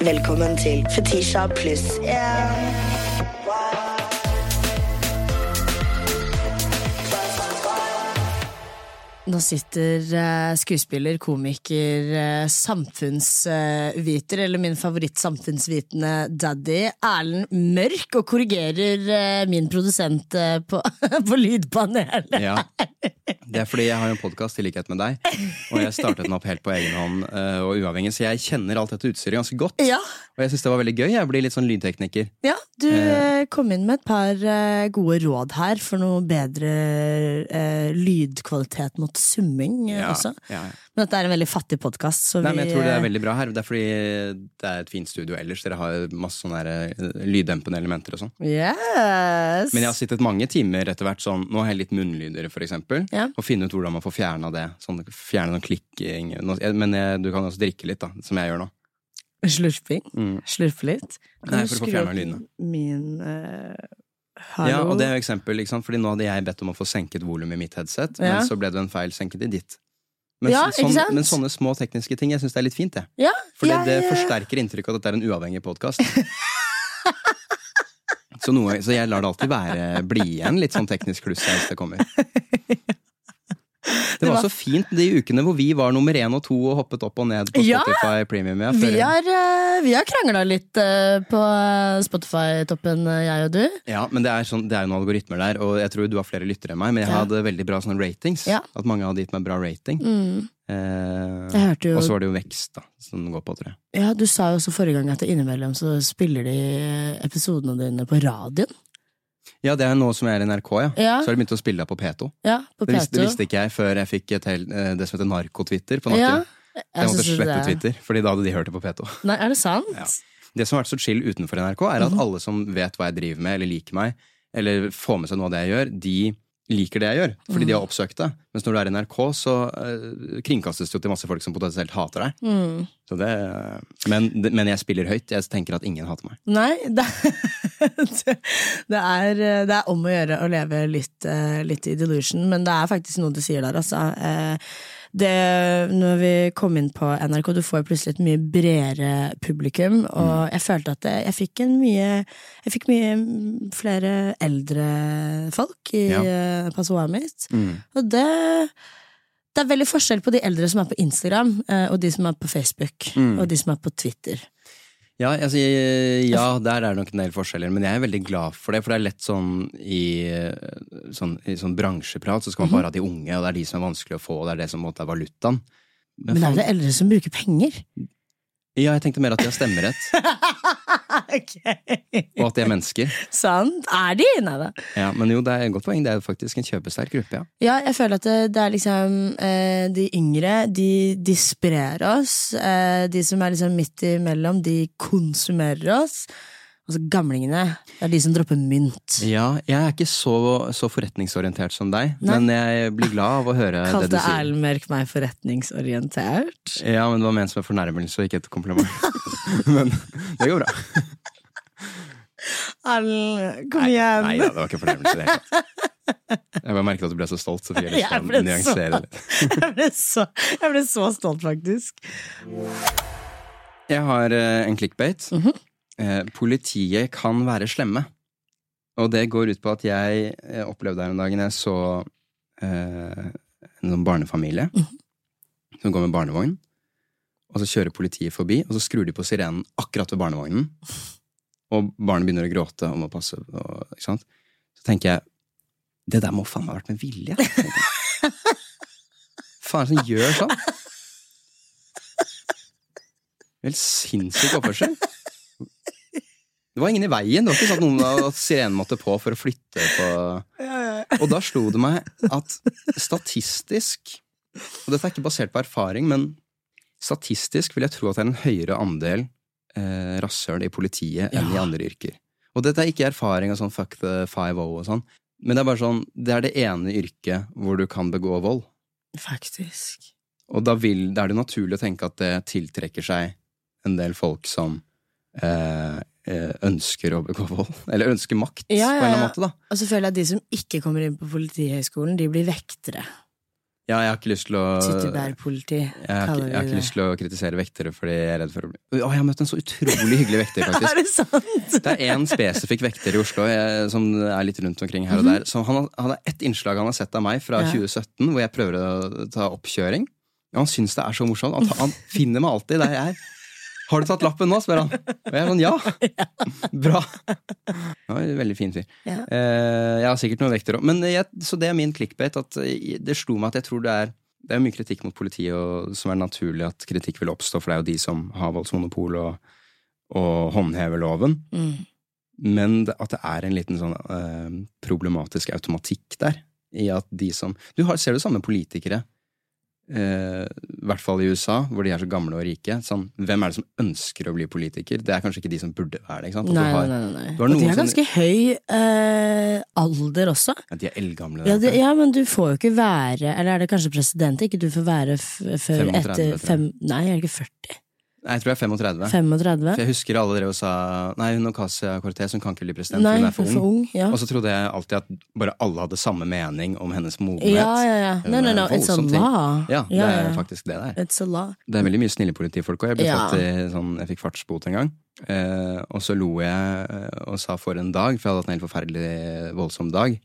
Velkommen til Fetisha pluss én. Nå sitter eh, skuespiller, komiker, eh, samfunnsviter, eller min favoritt-samfunnsvitende daddy, Erlend Mørk, og korrigerer eh, min produsent på, på lydpanelet. Ja, Det er fordi jeg har en podkast i likhet med deg, og jeg startet den opp helt på egen hånd og uavhengig, så jeg kjenner alt dette utstyret ganske godt. Ja, Og jeg syns det var veldig gøy. Jeg blir litt sånn lydtekniker. ja, du kom inn med et par gode råd her for noe bedre lydkvalitet mot summing eh, Ja, også. ja. Men dette er en veldig fattig podkast, jeg tror det eh, er veldig bra her. Det er fordi det er et fint studio ellers. Dere har masse sånne eh, lyddempende elementer og sånn. Yes! Men jeg har sittet mange timer etter hvert sånn Nå har jeg litt munnlyder, for eksempel. Ja. Og finne ut hvordan man får fjerna det. Sånn, fjerne noen klikking. Men jeg, du kan også drikke litt, da, som jeg gjør nå. Slurping. Mm. Slurpe litt. Kan Nei, for å få fjerna lydene. Min eh, Hallo? Ja, og det er jo eksempel, ikke sant? Fordi nå hadde jeg bedt om å få senket volum i mitt headset, Ja. men så ble det en feil senket i ditt. Men, Ja, sånn, men sånne små tekniske ting, jeg syns det er litt fint, det. Ja, For ja, det forsterker inntrykket av at dette er en uavhengig podkast. så, så jeg lar det alltid være bli igjen litt sånn teknisk kluss hvis det kommer. Det var så fint de ukene hvor vi var nummer én og to og hoppet opp og ned på Ja. Spotify Premium. Ja, Vi har, eh, vi har krangla litt eh, på Spotify-toppen, eh, jeg og du. Ja, men det er, sånn, det er jo noen algoritmer der, og jeg tror du har flere lyttere enn meg, men jeg Ja. hadde veldig bra sånne ratings. Ja. At mange hadde gitt meg bra rating. Mm. Eh, Jeg hørte jo Og så var det jo vekst, da, som den går på, tror jeg. Ja, Du sa jo også forrige gang at innimellom så spiller de episodene dine på radioen. Ja, det er nå som jeg er i NRK, ja. Ja. Så har de begynt å spille deg på P2. Ja, på Det visste, det visste ikke jeg før jeg fikk hel, eh, det som heter narkotwitter på nakken. Ja, jeg jeg måtte slette det- Twitter, Fordi da hadde de hørt det på P2. Nei, er det sant? Ja. Det som har vært så chill utenfor NRK, er at alle som vet hva jeg driver med, eller liker meg, eller får med seg noe av det jeg gjør, de liker det jeg gjør. Fordi de Mhm. har oppsøkt det. Mens når du er i NRK, så uh, kringkastes det jo til masse folk som potensielt hater deg. Mm. Så det, men, men jeg spiller høyt. Jeg tenker at ingen hater meg. Nei, det, det, det, er, det er om å gjøre å leve litt, eh, litt i delusion, men det er faktisk noe du sier der, altså. Eh, Det, når vi kom inn på NRK, du får plutselig et mye bredere publikum, og jeg følte at jeg fikk en mye Jeg fikk mye flere eldre folk i Ja. ja. mitt, mitt. Og det det er veldig forskjell på de eldre som er på Instagram, eh, og de som er på Facebook, Mm. og de som er på Twitter. Ja, altså, ja, der er det nok en del forskjeller, men jeg er veldig glad for det. For det er lett sånn i sånn, i sånn bransjeprat, så skal man bare ha de unge, og det er de som er vanskelig å få, og det er det som måte er valutaen. Men men er det eldre som bruker penger. Ja, jeg tenkte mer at de har stemmerett, og at de er mennesker. Sant? Er de? Nei da. Ja, men jo, det er et godt poeng. Det er faktisk en kjøpesterk gruppe, ja. Ja, jeg føler at det, det er liksom eh, De yngre, de, de sprer oss. Eh, de som er liksom midt imellom, de konsumerer oss. Og så gamlingene, det er de som dropper mynt. Ja, jeg er ikke så, så forretningsorientert som deg, Nei. men jeg blir glad av å høre det du Kalte sier. Erlend Mørk meg forretningsorientert? Ja, men det var ment som en fornærmelse og ikke et kompliment. men det går bra. Erlend, kom igjen! Nei da, det var ikke fornærmelse tatt. Jeg bare merket at du ble så stolt, så jeg Jeg ble så, jeg, ble så, jeg ble så stolt, faktisk. Jeg har en en clickbait. Mhm. Eh, politiet kan være slemme. Og det går ut på at jeg eh, opplevde her en dag jeg så eh, en sånn barnefamilie Mhm. som går med barnevogn. Og så kjører politiet forbi, og så skrur de på sirenen akkurat ved barnevognen. Og barnet begynner å gråte og må passe. Og? Så tenker jeg det der må faen meg ha vært med vilje. Faen er det som gjør sånn? Helt sinnssyk oppførsel. Det var ingen i veien. Det var ikke sånn at noen at sirenen måtte på for å flytte på Og da slo det meg at statistisk Og dette er ikke basert på erfaring, men statistisk vil jeg tro at det er en høyere andel eh, rasshøl i politiet enn i andre yrker. Og dette er ikke erfaring av sånn fuck the 5-0 og sånn, men det er bare sånn Det er det ene yrket hvor du kan begå vold. Faktisk. Og da, vil, da er det naturlig å tenke at det tiltrekker seg en del folk som eh, ønsker å begå vold. Eller ønsker makt, Ja, ja, på en eller annen måte. da. Og så føler jeg at de som ikke kommer inn på Politihøgskolen, de blir vektere. Ja, jeg har ikke lyst til å Tyttebærpoliti, jeg har, ikke, jeg har ikke lyst til å kritisere vektere fordi jeg er redd for å bli Å, jeg har møtt en så utrolig hyggelig vekter, faktisk. Er det sant? Det er én spesifikk vekter i Oslo jeg, som er litt rundt omkring her og der. Så han, han har ett innslag han har sett av meg fra Mhm. Ja. 2017, hvor jeg prøver å ta oppkjøring. Han syns det er så morsomt. Han, han finner meg alltid der jeg er. Har du tatt lappen nå? spør han. Og jeg er sånn ja! Bra! Det var en veldig fin fyr. Ja. Eh, jeg har sikkert noen vekter òg. Så det er min clickbait. At eh, det slo meg at jeg tror det er det er mye kritikk mot politiet, og som er naturlig at kritikk vil oppstå, for det er jo de som har voldsmonopol og, og håndhever loven. Mm. Men at det er en liten sånn eh, problematisk automatikk der. I at de som Du har, ser det samme politikere. Eh, I hvert fall i USA, hvor de er så gamle og rike. Sånn, hvem er det som ønsker å bli politiker? Det er kanskje ikke de som burde være det. ikke sant? Nei, har, nei, nei, nei. Og de har ganske høy eh, alder også. Ja, de er eldgamle. Ja, de, ja, men du får jo ikke være Eller er det kanskje president? Ikke du får være før 35, etter fem Nei, er det ikke 40? Nei, jeg tror jeg er 35. 35? For jeg husker alle drev og sa Nei, hun Ocasio Cortez hun kan ikke bli president, Nei, hun er for ung. ja. Og så trodde jeg alltid at bare alle hadde samme mening om hennes modenhet. ja, ja, ja. No, no, no, it's a law. Ja, det Ja, er faktisk det det er. It's a law. Det er veldig mye snille politifolk òg. Jeg, Ja. sånn, jeg fikk fartsbot en gang. Eh, og så lo jeg eh, og sa 'for en dag', for jeg hadde hatt en helt forferdelig voldsom dag.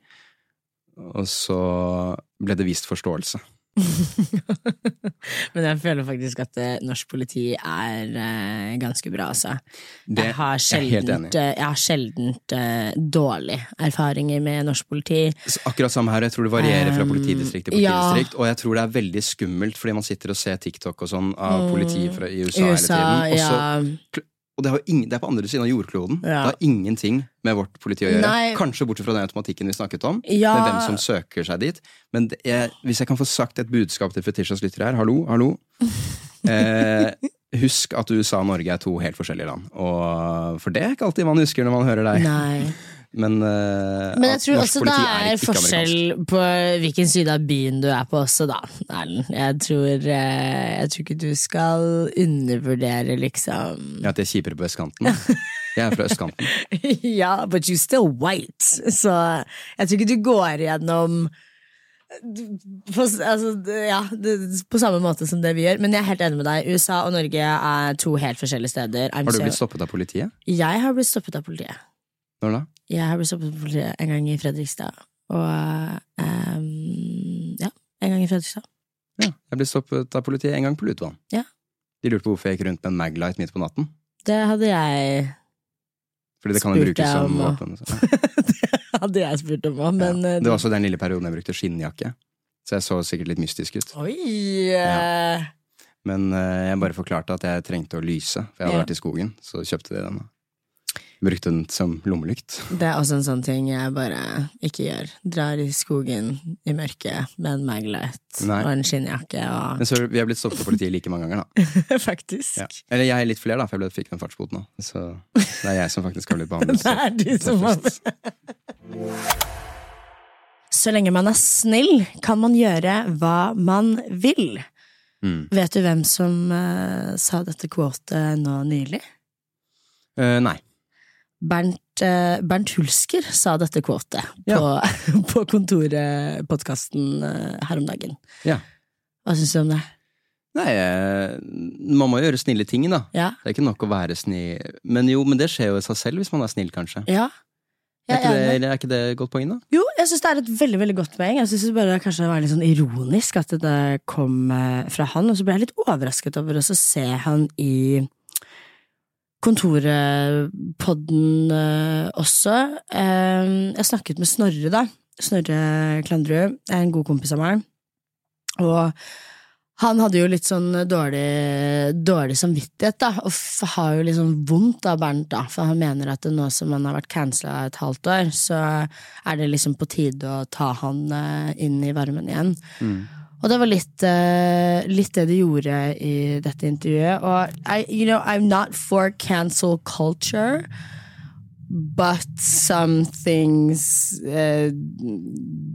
Og så ble det vist forståelse. Men jeg føler faktisk at eh, norsk politi er uh, ganske bra, altså. Det jeg har sjeldent, eh, jeg har sjeldent dårlige erfaringer med norsk politi. Akkurat samme her. Jeg tror det varierer fra Um, politidistrikt til ja. politidistrikt. Og jeg tror det er veldig skummelt, fordi man sitter og ser TikTok og sånn av politi fra, i USA, Mm. USA, hele tiden. Og, så, ja. Og det, har ingen, det er på andre siden av jordkloden. Ja. Det har ingenting med vårt politi å gjøre. Nei. Kanskje bortsett fra den automatikken vi snakket om. Ja. Med hvem som søker seg dit. Men det er, hvis jeg kan få sagt et budskap til Fetisjas lyttere her, hallo, hallo. Eh, husk at USA og Norge er to helt forskjellige land. Og, for det er ikke alltid man husker når man hører deg. Nei. Men, uh, Men jeg tror også det er, er forskjell på hvilken side av byen du er på også, da, Erlend. Jeg tror, eh, jeg tror ikke du skal undervurdere, liksom Ja, at jeg er kjipere på østkanten. Jeg er fra østkanten. Ja, but you're still white. Så jeg tror ikke du går gjennom på, altså, ja, på samme måte som det vi gjør. Men jeg er helt enig med deg. USA og Norge er to helt forskjellige steder. I'm Har du blitt stoppet av politiet? Jeg har blitt stoppet av politiet. Når da? Jeg har blitt stoppet av politiet en gang i Fredrikstad. Og um, ja, en gang i Fredrikstad. Ja, jeg ble stoppet av politiet en gang på Lutvann. Ja. De lurte på hvorfor jeg gikk rundt med en Maglight midt på natten. Det hadde jeg Fordi det kan jo brukes som våpen. Det hadde jeg spurt om òg, men ja. eh, Det var også den lille perioden jeg brukte skinnjakke. Så jeg så sikkert litt mystisk ut. Oi! Ja. Men uh, jeg bare forklarte at jeg trengte å lyse, for jeg hadde vært i skogen. Så kjøpte de den. Brukte den som lommelykt. Det er også en sånn ting jeg bare ikke gjør. Drar i skogen i mørket med en Maglight Nei. og en skinnjakke og Men så vi har blitt stoppet av politiet like mange ganger, da. Faktisk. Ja. Eller jeg er litt flere, da, for jeg fikk den fartsboten òg. Så det er jeg som faktisk har blitt behandlet Det er du som har. Så lenge man er snill, kan man gjøre hva man vil. Mm. Vet du hvem som uh, sa dette quotet nå nylig? Uh, nei. Bernt, eh, Bernt Hulsker sa dette quotet Ja. på, på kontoret, podkasten, her om dagen. Ja. Hva syns du om det? Nei, eh, man må gjøre snille ting, da. Ja? Det er ikke nok å være snill. Men jo, men det skjer jo i seg selv hvis man er snill, kanskje. Ja? Er ikke, det, er ikke det et godt poeng, da? Jo, jeg syns det er et veldig veldig godt poeng. Jeg bare det kanskje var litt sånn ironisk at det kom eh, fra han, og så ble jeg litt overrasket over å så se han i Kontorpodden eh, også. Jeg snakket med Snorre, da. Snorre Klandrud er en god kompis av meg. Og han hadde jo litt sånn dårlig, dårlig samvittighet, da, og har jo litt liksom vondt av Bernt, da, for han mener at nå som han har vært cancela et halvt år, så er det liksom på tide å ta han eh, inn i varmen igjen. Og det var litt, uh, litt det de gjorde i dette intervjuet. Og I, you know, I'm not for cancel culture, but some things uh,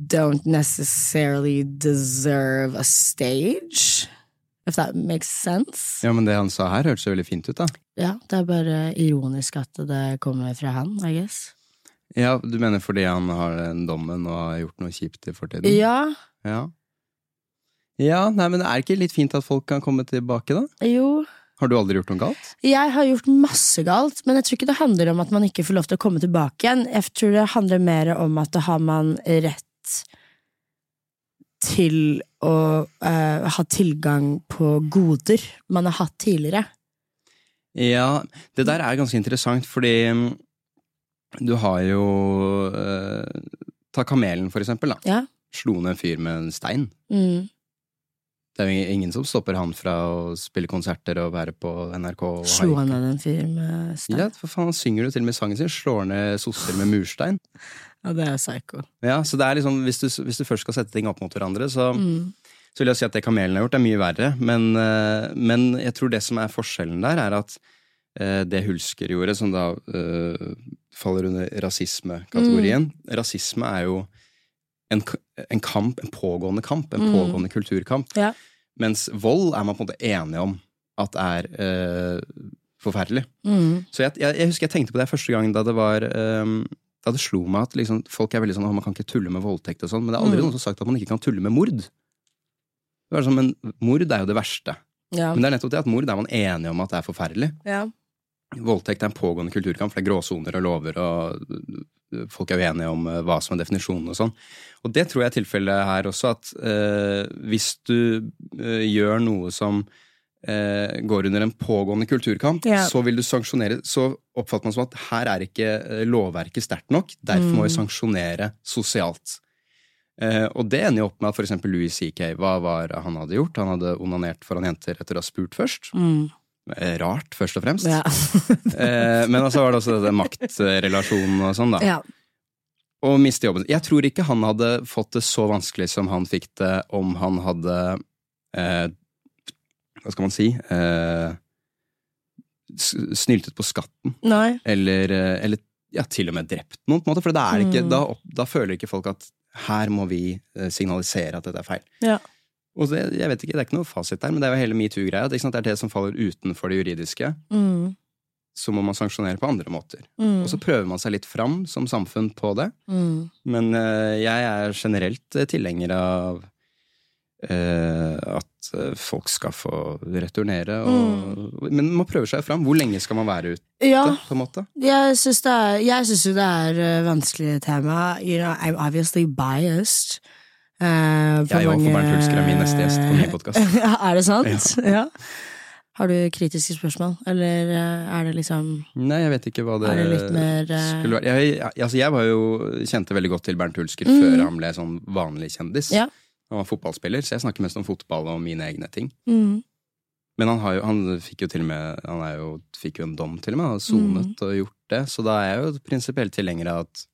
don't necessarily deserve a stage. If that makes sense. Ja, men det han sa her, hørtes jo veldig fint ut, da. Ja, det er bare ironisk at det kommer fra han, I guess. Ja, Du mener fordi han har den dommen og har gjort noe kjipt i fortiden? Ja, Ja. Ja, nei, men er det ikke litt fint at folk kan komme tilbake, da? Jo, Har du aldri gjort noe galt? jeg har gjort masse galt, men jeg tror ikke det handler om at man ikke får lov til å komme tilbake igjen. Jeg tror det handler mer om at da har man rett til å uh, ha tilgang på goder man har hatt tidligere. Ja, det der er ganske interessant, fordi mm, du har jo uh, Ta Kamelen, for eksempel. da. Ja. Slo ned en fyr med en stein. Mm. Det er jo ingen som stopper han fra å spille konserter og være på NRK. Og Slo han av en fyr med stein? Ja, for faen, han synger jo til og med sangen sin. Slår ned sosser med murstein. Ja, det er psycho. Ja, så det er liksom, hvis du, hvis du først skal sette ting opp mot hverandre, så, Mm. så vil jeg si at det Kamelen har gjort, er mye verre. Men, eh, men jeg tror det som er forskjellen der, er at eh, det Hulsker gjorde, som da uh, faller under rasismekategorien Rasisme er jo en, en kamp, en pågående kamp, en Mm. pågående kulturkamp. Ja. Mens vold er man på en måte enige om at er eh, forferdelig. Mm. Så jeg, jeg, jeg husker jeg tenkte på det første gang da det var ehm, Da det slo meg at liksom, folk er veldig sånn at man kan ikke tulle med voldtekt og sånn, men det er aldri Mm. noen som har sagt at man ikke kan tulle med mord. Det var sånn, men mord er jo det verste. Ja. Men det er nettopp det at mord er man enige om at det er forferdelig. ja. Voldtekt er en pågående kulturkamp, for det er gråsoner og lover, og folk er uenige om øh, hva som er definisjonen og sånn. Og det tror jeg er tilfellet her også, at eh, hvis du eh, gjør noe som eh, går under en pågående kulturkamp, Ja. så vil du sanksjonere Så oppfatter man som at her er ikke øh, lovverket sterkt nok, derfor må vi Mm. sanksjonere sosialt. Eh, og det ender jo opp med at eksempel Louis CK, hva var han hadde gjort? Han hadde onanert foran jenter etter å ha spurt først. Mm. Eh, Rart, først og fremst. ja. Eh, men så var det også det maktrelasjonen og sånn, da. ja. Og miste jobben. Jeg tror ikke han hadde fått det så vanskelig som han fikk det om han hadde eh, Hva skal man si eh, Snyltet på skatten. Nei. Eller, eh, eller ja, til og med drept noen, på en måte. For ikke, Mm. da, da føler ikke folk at her må vi signalisere at dette er feil. Ja. Og det, jeg vet ikke, det er ikke noe fasit der, men det er jo hele metoo-greia. Det er det som faller utenfor det juridiske. Mm. Så må man sanksjonere på andre måter. Mm. Og så prøver man seg litt fram som samfunn på det. Mm. Men uh, jeg er generelt eh, tilhenger av uh, at folk skal få returnere. Og, Men man prøver seg fram. Hvor lenge skal man være ute, Ja, på en måte? jeg syns jo det er vanskelig tema. You know, I'm obviously biased. På Jeg òg, for Bernt Hulsker er min neste gjest på min podkast. Er det sant? Ja. Har du kritiske spørsmål, eller uh, er det liksom Nei, jeg vet ikke hva det, det mer, eh, skulle være. Jeg, altså, jeg var jo, kjente veldig godt til Bernt Hulsker Mm. før han ble sånn vanlig kjendis. Ja. Han var fotballspiller, så jeg snakker mest om fotball og mine egne ting. mm, Men han, har jo, han fikk jo til og med Han jo, fikk jo en dom til og med, han har sonet og gjort det. Så da er jeg jo prinsipielt tilhenger av at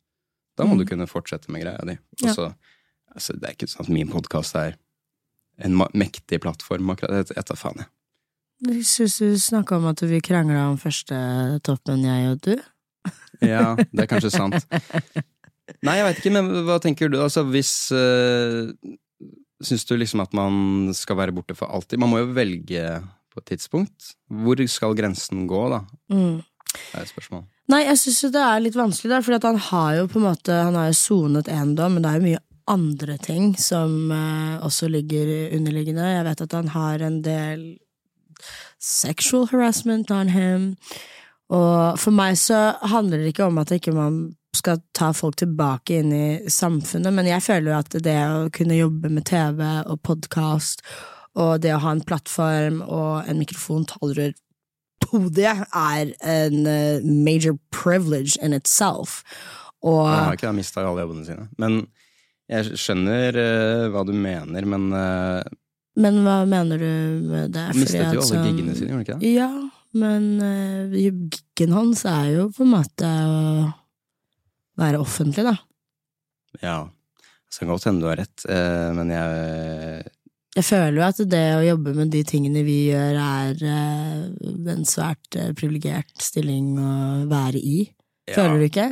da må Mm. du kunne fortsette med greia di. Og Ja. Så, altså, det er ikke sånn at min podkast er en mektig plattform, akkurat. Jeg, tar faen, jeg. Jeg syns du snakka om at vi krangla om første toppen, jeg og du. Ja, det er kanskje sant. Nei, jeg veit ikke, men hva tenker du? Altså, hvis øh, Syns du liksom at man skal være borte for alltid? Man må jo velge på et tidspunkt. Hvor skal grensen gå, da? Mm. Det er et spørsmål. Nei, jeg syns det er litt vanskelig der, for han har jo på en måte Han har jo sonet én dom, men det er jo mye andre ting som eh, også ligger underliggende. Jeg vet at han har en del sexual harassment on him. Og for meg så handler det ikke om at ikke man skal ta folk tilbake inn i samfunnet, men jeg føler jo at det å kunne jobbe med TV og podkast, og det å ha en plattform og en mikrofon taler på det, er en eh, major privilege in itself. Og Han har ikke mista alle jobbene sine. Men jeg skjønner uh, hva du mener, men uh, Men hva mener du med det? han mistet jo alle sånn- giggene sine, gjorde han ikke det? Ja, men uh, giggen hans er jo på en måte å være offentlig, da. Ja. Det kan godt hende du har rett, men jeg Jeg føler jo at det å jobbe med de tingene vi gjør, er en svært privilegert stilling å være i. ja. Føler du ikke?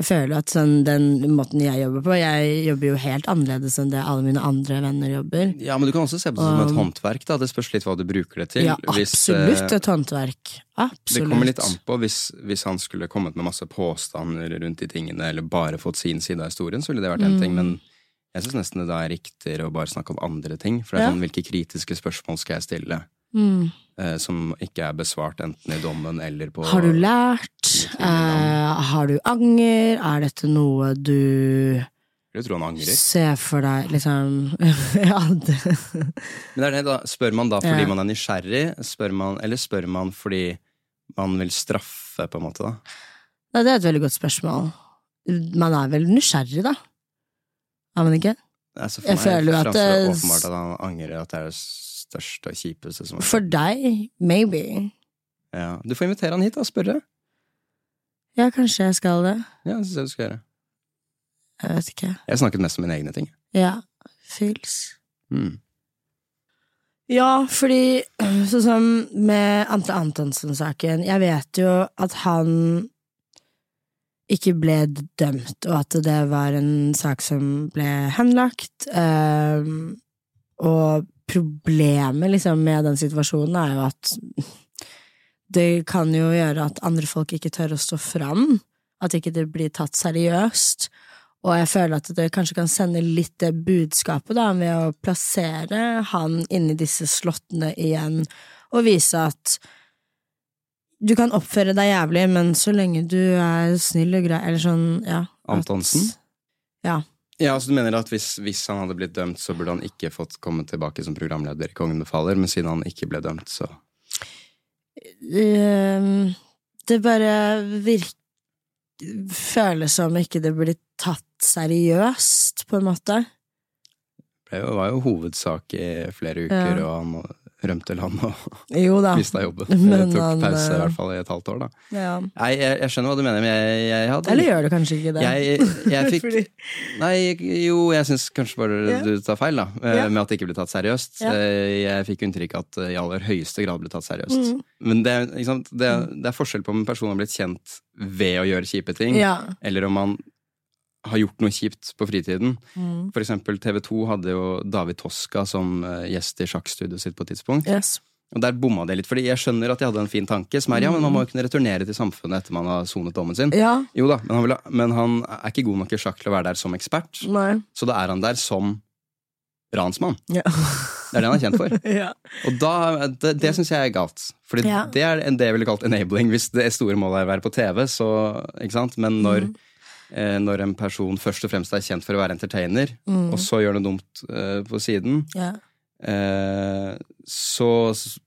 Jeg føler at sånn, den måten jeg jobber på Jeg jobber jo helt annerledes enn det alle mine andre venner jobber. Ja, men du kan også se på det som et Um, håndverk, da. Det spørs litt hva du bruker det til. Ja, absolutt hvis, et håndverk. Absolutt. Det kommer litt an på. Hvis, hvis han skulle kommet med masse påstander rundt de tingene, eller bare fått sin side av historien, så ville det vært en Mm. ting. Men Jeg syns nesten det da er riktigere å bare snakke om andre ting. For det er sånn, hvilke kritiske spørsmål skal jeg stille? Mm. Eh, som ikke er besvart enten i dommen eller på Har du lært? Eh, har du anger? Er dette noe du Jeg tror han angrer. ser for deg, liksom Ja, det Men det er det, da. Spør man da fordi Ja. man er nysgjerrig, spør man, eller spør man fordi man vil straffe, på en måte? da? Nei, det er et veldig godt spørsmål. Man er vel nysgjerrig, da? Er man ikke? Altså, for Jeg meg føler jo at det åpenbart at han angrer at det er største og kjipeste som For deg, maybe. ja. Du får invitere han hit og spørre. Ja, kanskje jeg skal det. Ja, det syns jeg du skal gjøre. Jeg vet ikke. Jeg snakket mest om mine egne ting. Ja. Feels. Mm. Ja, fordi sånn som med Ante Antonsen-saken Jeg vet jo at han ikke ble dømt, og at det var en sak som ble henlagt. Um, og problemet liksom med den situasjonen er jo at det kan jo gjøre at andre folk ikke tør å stå fram. At ikke det blir tatt seriøst. Og jeg føler at det kanskje kan sende litt det budskapet da, med å plassere han inni disse slottene igjen, og vise at du kan oppføre deg jævlig, men så lenge du er snill og grei, eller sånn, ja. at- Antonsen? Ja. Ja, altså Du mener at hvis, hvis han hadde blitt dømt, så burde han ikke fått komme tilbake som programleder i Kongen befaler, men siden han ikke ble dømt, så Ehm, det bare virker Føles som ikke det blir tatt seriøst, på en måte. Det var jo hovedsak i flere uker, Ja. og han rømte han og Jo mista jobben. Men tok han, pause i eh, hvert fall i et halvt år, da. Ja. Nei, jeg, jeg skjønner hva du mener, men jeg, jeg hadde Eller gjør du kanskje ikke det? Jeg, jeg fikk Fordi- Nei, jo, jeg syns kanskje bare Ja. du tar feil, da. eh, Ja. Med at det ikke ble tatt seriøst. Eh, Jeg fikk inntrykk av at det i aller høyeste grad ble tatt seriøst. Mm. Men det, sant? Det, det er forskjell på om en person har blitt kjent ved å gjøre kjipe ting, eller om man har gjort noe kjipt på fritiden. Mm. For eksempel TV 2 hadde jo David Toska som eh, gjest i sjakkstudioet sitt på et tidspunkt. Yes. Og der bomma det litt, fordi jeg skjønner at de hadde en fin tanke, som er ja, men man må jo kunne returnere til samfunnet etter man har sonet dommen sin. Ja. Jo da, men han, vil men han er ikke god nok i sjakk til å være der som ekspert. Nei. Så da er han der som ransmann. Ja. Det er det han er kjent for. ja. Og da, det, det syns jeg er galt. Fordi det er det jeg ville kalt enabling. Hvis det store målet er å være på TV, så Ikke sant? Men når, Mm. Eh, når en person først og fremst er kjent for å være entertainer, Mm. og så gjør noe dumt eh, på siden, ja. eh, så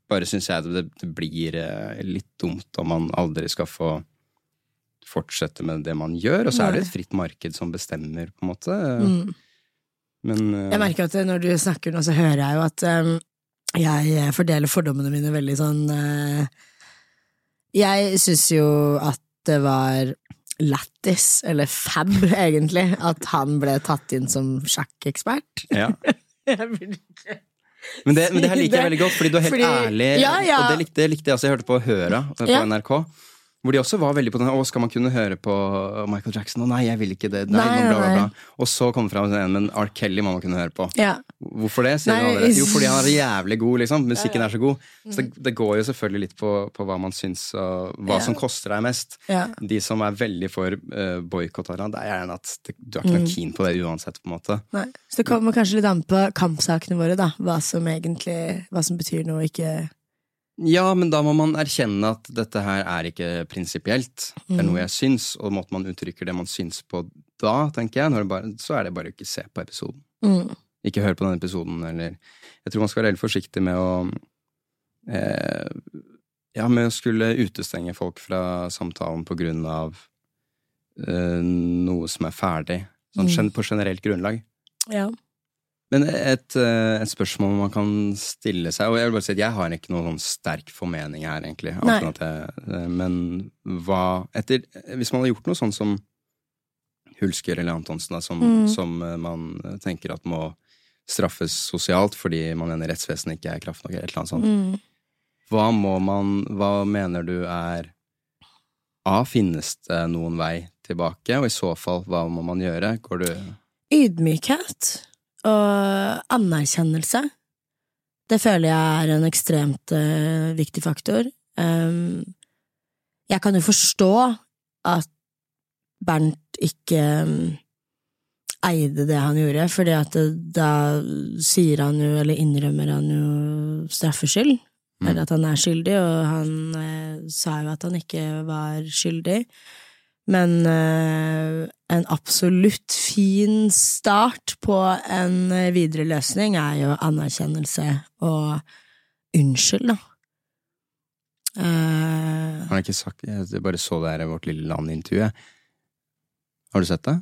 bare syns jeg det, det blir litt dumt om man aldri skal få fortsette med det man gjør. Og så er det et fritt marked som bestemmer, på en måte. Mm. Men eh, Jeg merker at når du snakker nå, så hører jeg jo at um, jeg fordeler fordommene mine veldig sånn uh, Jeg syns jo at det var lættis, eller fab, egentlig, at han ble tatt inn som sjakkekspert. ja. Jeg vil ikke Men det, men det her liker jeg veldig godt, fordi du er helt fordi- ærlig. Ja, ja. Og det likte, likte jeg også. Jeg hørte på Høra på Ja. NRK. Hvor de også var veldig på den Å, skal man kunne høre på Michael Jackson? Å nei, jeg vil ikke det. Nei, Nei, bla, bla, bla. Og så kom det fram en, men R. Kelly må man kunne høre på. Ja. Hvorfor det? sier Nei, Jo, fordi han er jævlig god, liksom. Musikken er så god. Så det, det går jo selvfølgelig litt på, på hva man syns, og hva Ja. som koster deg mest. ja. De som er veldig for uh, boikott av det, det er gjerne at det, du er ikke noe Mm. keen på det uansett, på en måte. Nei. Så det kommer kanskje litt an på kampsakene våre, da. Hva som egentlig Hva som betyr noe, ikke Ja, men da må man erkjenne at dette her er ikke prinsipielt. Det er Mm. noe jeg syns, og måten man uttrykker det man syns på da, tenker jeg, bare, så er det bare å ikke se på episoden. mm. Ikke hør på den episoden, eller Jeg tror man skal være veldig forsiktig med å eh, Ja, med å skulle utestenge folk fra samtalen på grunn av eh, noe som er ferdig. Sånn Mm. på generelt grunnlag. Ja. Men et, eh, et spørsmål man kan stille seg Og jeg vil bare si at jeg har ikke noen sånn sterk formening her, egentlig. jeg, eh, men hva etter, Hvis man har gjort noe sånn som Hulsker eller Antonsen, da, som, Mm. som eh, man tenker at må straffes sosialt fordi man mener rettsvesenet ikke er kraft nok, eller et eller annet sånt. Mm. Hva må man Hva mener du er A. Finnes det noen vei tilbake, og i så fall, hva må man gjøre? Går du Ydmykhet og anerkjennelse. Det føler jeg er en ekstremt uh, viktig faktor. Um, jeg kan jo forstå at Bernt ikke um, eide det han gjorde, fordi at det, da sier han jo, eller innrømmer han jo straffskyld. Mm. Eller at han er skyldig, og han eh, sa jo at han ikke var skyldig. Men eh, en absolutt fin start på en eh, videre løsning er jo anerkjennelse og unnskyld, da. Uh, har jeg ikke sagt Jeg bare så det her i Vårt lille land-intervjuet. Har du sett det?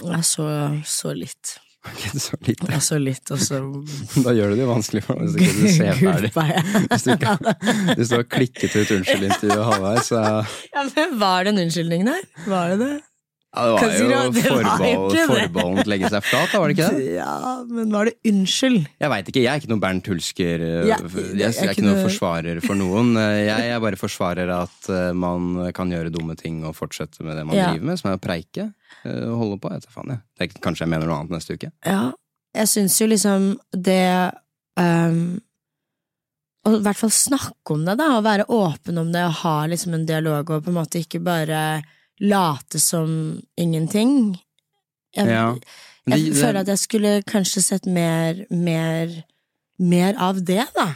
jeg så, så litt. Ikke så litt. Jeg så litt, og så Da gjør du det vanskelig for deg hvis ikke du ser ferdig. jeg. Hvis du, ikke, hvis du har klikket ut unnskyld-intervjuet halvveis, så Ja, men var det en unnskyldning der? Var det det? ja, Det var jo det, det var forbehold, ikke det. forbeholden til å legge seg flat, da, var det ikke det? Ja, men var det unnskyld? Jeg veit ikke, jeg er ikke noen Bernt Hulsker. eh, Ja, jeg, jeg jeg er ikke noen forsvarer for noen. Eh, Jeg er bare forsvarer at eh, man kan gjøre dumme ting og fortsette med det man Ja. driver med, som er å preike. Eh, holde på. Jeg vet faen, jeg. Det er, kanskje jeg mener noe annet neste uke. Ja, jeg syns jo liksom det um, Å i hvert fall snakke om det, da, og være åpen om det, og ha liksom en dialog, og på en måte ikke bare late som ingenting. Jeg, Ja. Men jeg føler at jeg skulle kanskje sett mer, mer, mer av det, da.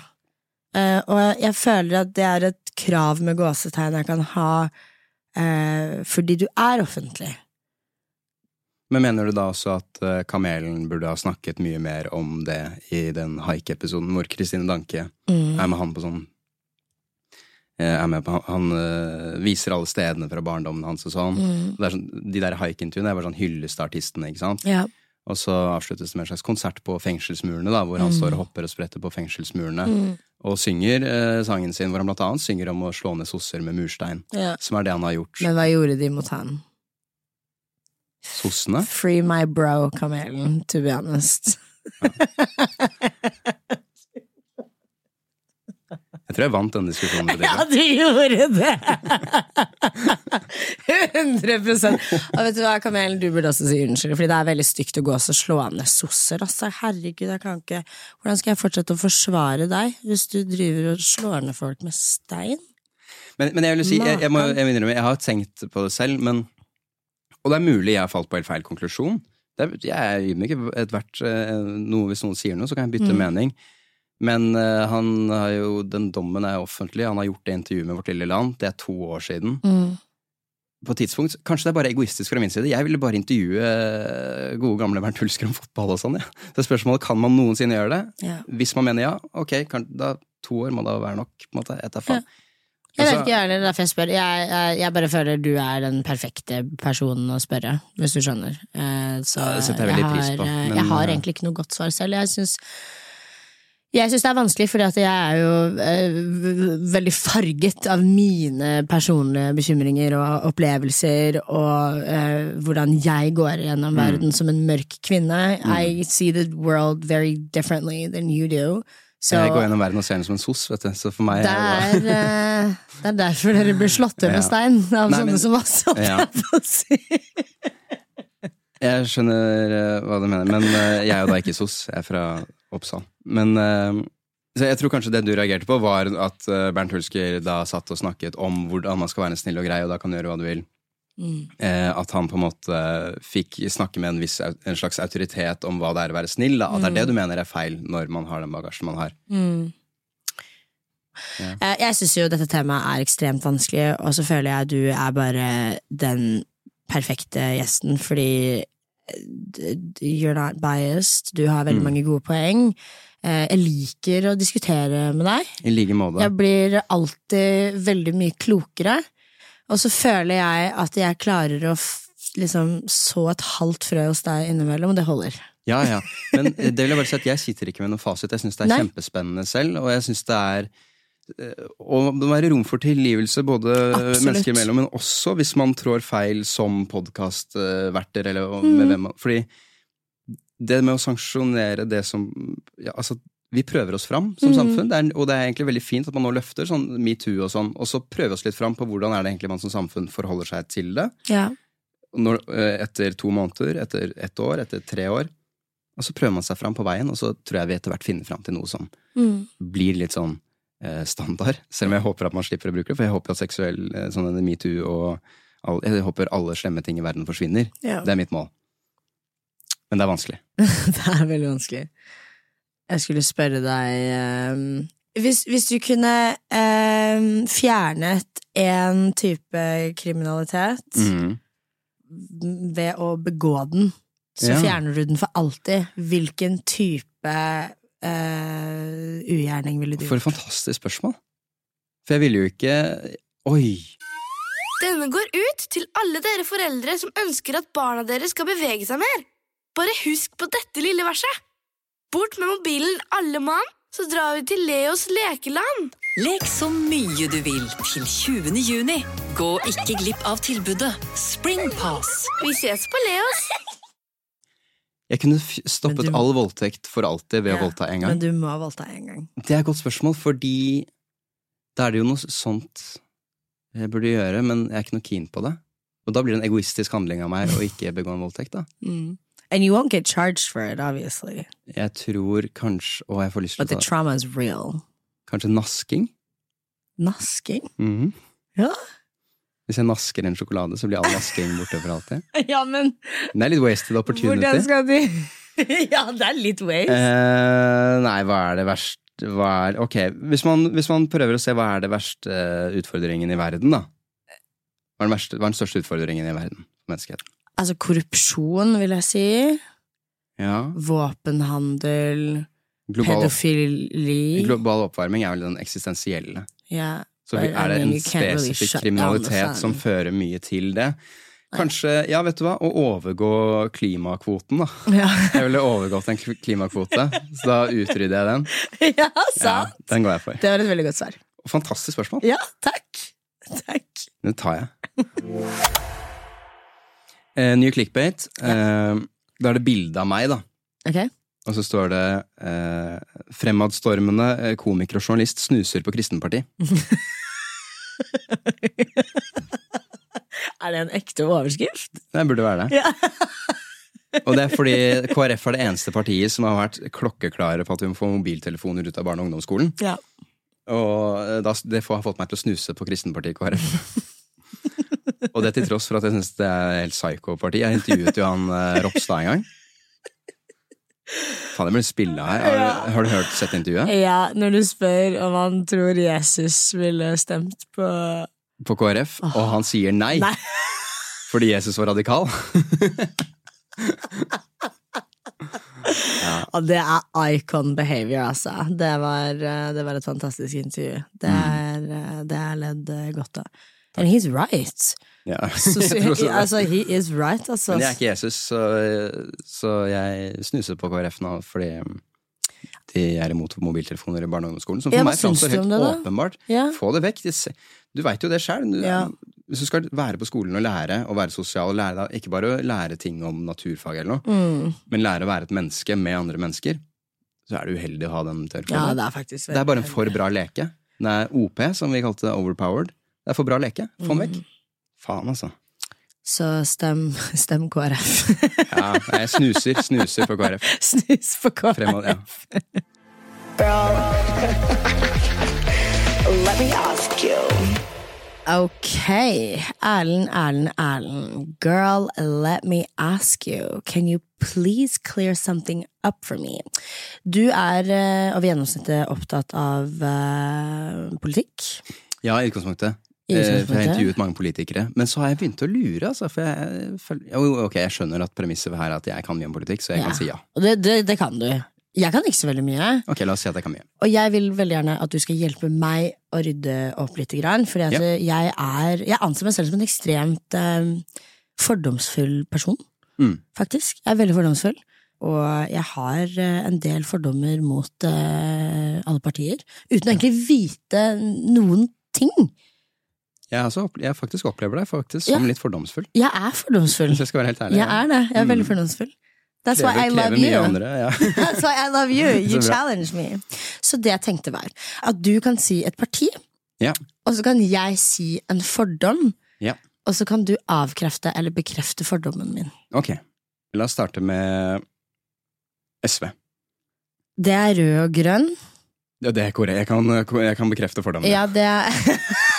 Uh, og jeg føler at det er et krav med gåsetegn jeg kan ha uh, fordi du er offentlig. Men mener du da også at eh, Kamelen burde ha snakket mye mer om det i den haik-episoden hvor Kristine Danke Mm. er med han på sånn eh, er med på, Han, han eh, viser alle stedene fra barndommen hans og sånn. Mm. Sånn de der haik-intervjuene er bare sånn hyllest artistene, ikke sant? Ja. Og så avsluttes det med en slags konsert på fengselsmurene, da, hvor han Mm. står og hopper og spretter på fengselsmurene. Mm. Og synger eh, sangen sin, hvor han blant annet synger om å slå ned sosser med murstein. Ja. Som er det han har gjort. Men hva gjorde de mot han? Sossene? Free my bro, kamelen, to be honest. Jeg tror jeg vant den diskusjonen. med Ja, du gjorde det! 100% Og vet du hva, Kamelen, du burde også si unnskyld, Fordi det er veldig stygt å gå og slå ned sosser. Altså, herregud, jeg kan ikke Hvordan skal jeg fortsette å forsvare deg hvis du driver og slår ned folk med stein? Men, men jeg vil si, jeg, jeg, må, jeg, må innrømme, jeg har tenkt på det selv, men Og det er mulig jeg har falt på helt feil konklusjon. Er, jeg er ikke Ethvert verdt noe, Hvis noen sier noe, så kan jeg bytte Mm. mening. Men eh, han har jo, den dommen er offentlig. Han har gjort det intervjuet med Vårt Lille Land. Det er to år siden. På et tidspunkt, Kanskje det er bare egoistisk fra min side. Jeg ville bare intervjue eh, gode gamle Bernt Hulsker om fotball og sånn. Ja. Så spørsmålet kan man noensinne gjøre det. Ja. Hvis man mener ja, ok, kan, da to år må da være nok. på en måte, etter faen. Jeg vet Altså- ikke, jeg, derfor jeg spør. Jeg, jeg, jeg bare føler du er den perfekte personen å spørre, hvis du skjønner. Eh, Så Ja, det setter jeg veldig har, pris på, eh, men, jeg har eh, egentlig ikke noe godt svar selv. Jeg syns jeg syns det er vanskelig, fordi at jeg er jo veldig farget av mine personlige bekymringer og opplevelser, og eh, hvordan jeg går gjennom Mm. verden som en mørk kvinne. I see the world very differently than you do. Så Jeg går gjennom verden og ser henne som en sos, vet du. Så for meg det er, eh, det er derfor dere blir slått ned med stein av Nei, sånne men- som oss. holdt Ja. jeg på å si. Jeg skjønner eh, hva du mener, men eh, jeg er jo da ikke sos. Jeg er fra Oppsal. Men så jeg tror kanskje det du reagerte på, var at Bernt Hulsker da satt og snakket om hvordan man skal være snill og grei, og da kan du gjøre hva du vil. Mm. Eh, at han på en måte fikk snakke med en, viss, en slags autoritet om hva det er å være snill. Da. At det er det du mener er feil når man har den bagasjen man har. Mm. Ja. Eh, Jeg syns jo dette temaet er ekstremt vanskelig, og så føler jeg du er bare den perfekte gjesten, fordi eh, you're not biased, du har veldig Mm. mange gode poeng. Jeg liker å diskutere med deg. I like måte. Jeg blir alltid veldig mye klokere. Og så føler jeg at jeg klarer å liksom så et halvt frø hos deg innimellom, og det holder. Ja, ja. Men eh, det vil jeg bare si at jeg sitter ikke med noen fasit. Jeg syns det er Nei. kjempespennende selv, og jeg syns det er eh, og det må være rom for tilgivelse, både Absolutt. mennesker imellom, men også hvis man trår feil som podkastverter, eller Mm. Fordi det med å sanksjonere det som ja, altså, Vi prøver oss fram som Mm. samfunn, det er, og det er egentlig veldig fint at man nå løfter sånn metoo og sånn, og så prøver oss litt fram på hvordan er det egentlig man som samfunn forholder seg til det Ja. når, eh, etter to måneder, etter ett år, etter tre år. Og så prøver man seg fram på veien, og så tror jeg vi etter hvert finner fram til noe som Mm. blir litt sånn eh, standard. Selv om jeg håper at man slipper å bruke det, for jeg håper at seksuell eh, sånn metoo og all, Jeg håper alle slemme ting i verden forsvinner. Ja. Det er mitt mål. Men det er vanskelig. Det er veldig vanskelig. Jeg skulle spørre deg um, hvis, hvis du kunne um, fjernet en type kriminalitet mm. ved å begå den, så Ja. fjerner du den for alltid. Hvilken type uh, ugjerning ville du gjort? For et fantastisk spørsmål. For jeg ville jo ikke Oi! Denne går ut til alle dere foreldre som ønsker at barna deres skal bevege seg mer. Bare husk på dette lille verset. Bort med mobilen, alle mann, så drar vi til Leos lekeland. Lek så mye du vil til 20. juni. Gå ikke glipp av tilbudet Springpass. Vi ses på Leos. Jeg kunne f stoppet du- all voldtekt for alltid ved å voldta voldta en Men du må voldta en gang. Det er et godt spørsmål, fordi da er det jo noe sånt jeg burde gjøre, men jeg er ikke noe keen på det. Og da blir det en egoistisk handling av meg å ikke begå en voldtekt, da. Mm. And you won't get charged for it, obviously. Jeg tror kanskje Å, jeg får lyst til But the å ta trauma is real. Kanskje nasking? Nasking? Mhm. Ja. Hvis jeg nasker en sjokolade, så blir all nasking borte for alltid. ja, men Det er litt wasted opportunity. hvordan skal de Ja, det er litt waste. Eh, nei, hva er det verste hva er, Ok, hvis man, hvis man prøver å se hva er det verste eh, utfordringen i verden, da? Hva er den, verste, hva er den største utfordringen i verden? for Menneskeheten? Altså korrupsjon, vil jeg si. Ja, Våpenhandel. global, Pedofili. global oppvarming er vel den eksistensielle. Ja. Så er det en really spesifikk kriminalitet som fører mye til det. Kanskje, ja, vet du hva, å overgå klimakvoten, da. Ja, Jeg ville overgått en kl- klimakvote, så da utrydder jeg den. ja Ja, sant. den går jeg for. Det var et veldig godt svar. Fantastisk spørsmål. Ja, takk. Takk. Den tar jeg. Eh, ny clickbait. Eh, da er det bilde av meg, da. Okay. Og så står det eh, 'Fremadstormende eh, komiker og journalist snuser på kristenparti'. Er det en ekte overskrift? Det burde være det. Ja. Og det er fordi KrF er det eneste partiet som har vært klokkeklare på at vi må få mobiltelefoner ut av barne- og ungdomsskolen. Ja. Og eh, da, det har fått meg til å snuse på kristenpartiet KrF. og det til tross for at jeg syns det er helt psycho-parti. Jeg intervjuet jo han eh, Ropstad en gang. Faen, jeg blir spilla her. Har, du- har du hørt sett intervjuet? ja, når du spør om han tror Jesus ville stemt på På KrF, og han sier nei. Nei. Fordi Jesus var radikal. Og det er icon behavior, altså. Det var, eh, det var et fantastisk intervju. Det er, eh, det er ledd eh, godt av. And he's right. Ja. Så, altså, he is right, altså. Men jeg er ikke Jesus, så, så jeg snuser på KrF nå fordi de er imot mobiltelefoner i barne- og ungdomsskolen. Som for Ja, meg framstår helt det, åpenbart. Ja. Få det vekk. Du veit jo det sjøl. Ja. Hvis du skal være på skolen og lære og være sosial, og lære ikke bare lære ting om naturfag eller noe, Mm. men lære å være et menneske med andre mennesker, så er det uheldig å ha den Ja, det er det er bare en for bra leke. Den er OP, som vi kalte det, overpowered. Det er for bra leke. Få den Mm. vekk. Faen, altså. Så stem, stem KrF. Ja, jeg snuser, snuser på KrF. Snus på KrF. Fremad, ja. Let me ask you. Ok, Erlend, Erlend, Erlend. Girl, let me ask you. Can you please clear something up for me? Du er eh, over gjennomsnittet opptatt av uh, politikk. Ja, i utgangspunktet. Eh, For jeg har intervjuet mange politikere. Men så har jeg begynt å lure, altså. For jeg, for, jo, ok, jeg skjønner at premisset her er at jeg kan mye om politikk, så jeg Ja. kan si ja. Det, det, det kan du. Jeg kan ikke så veldig mye. Ok, la oss si at jeg kan mye. Og jeg vil veldig gjerne at du skal hjelpe meg å rydde opp litt. for Ja. jeg er Jeg anser meg selv som en ekstremt eh, fordomsfull person. Mm. Faktisk. Jeg er veldig fordomsfull. Og jeg har eh, en del fordommer mot eh, alle partier. Uten å egentlig vite noen ting. Jeg, også, jeg faktisk opplever deg faktisk som Ja. litt fordomsfull. Jeg er fordomsfull. Hvis jeg skal være helt ærlig. Jeg er det. Jeg er veldig Mm. fordomsfull. That's why I love you. Andre, ja. That's why I love you. You challenge me. Så det jeg tenkte var at du kan si et parti, Ja. og så kan jeg si en fordom, Ja. og så kan du avkrefte eller bekrefte fordommen min. Ok, la oss starte med SV. Det er rød og grønn. Ja, det er korrekt. Jeg kan, jeg kan bekrefte fordommen. Ja, det er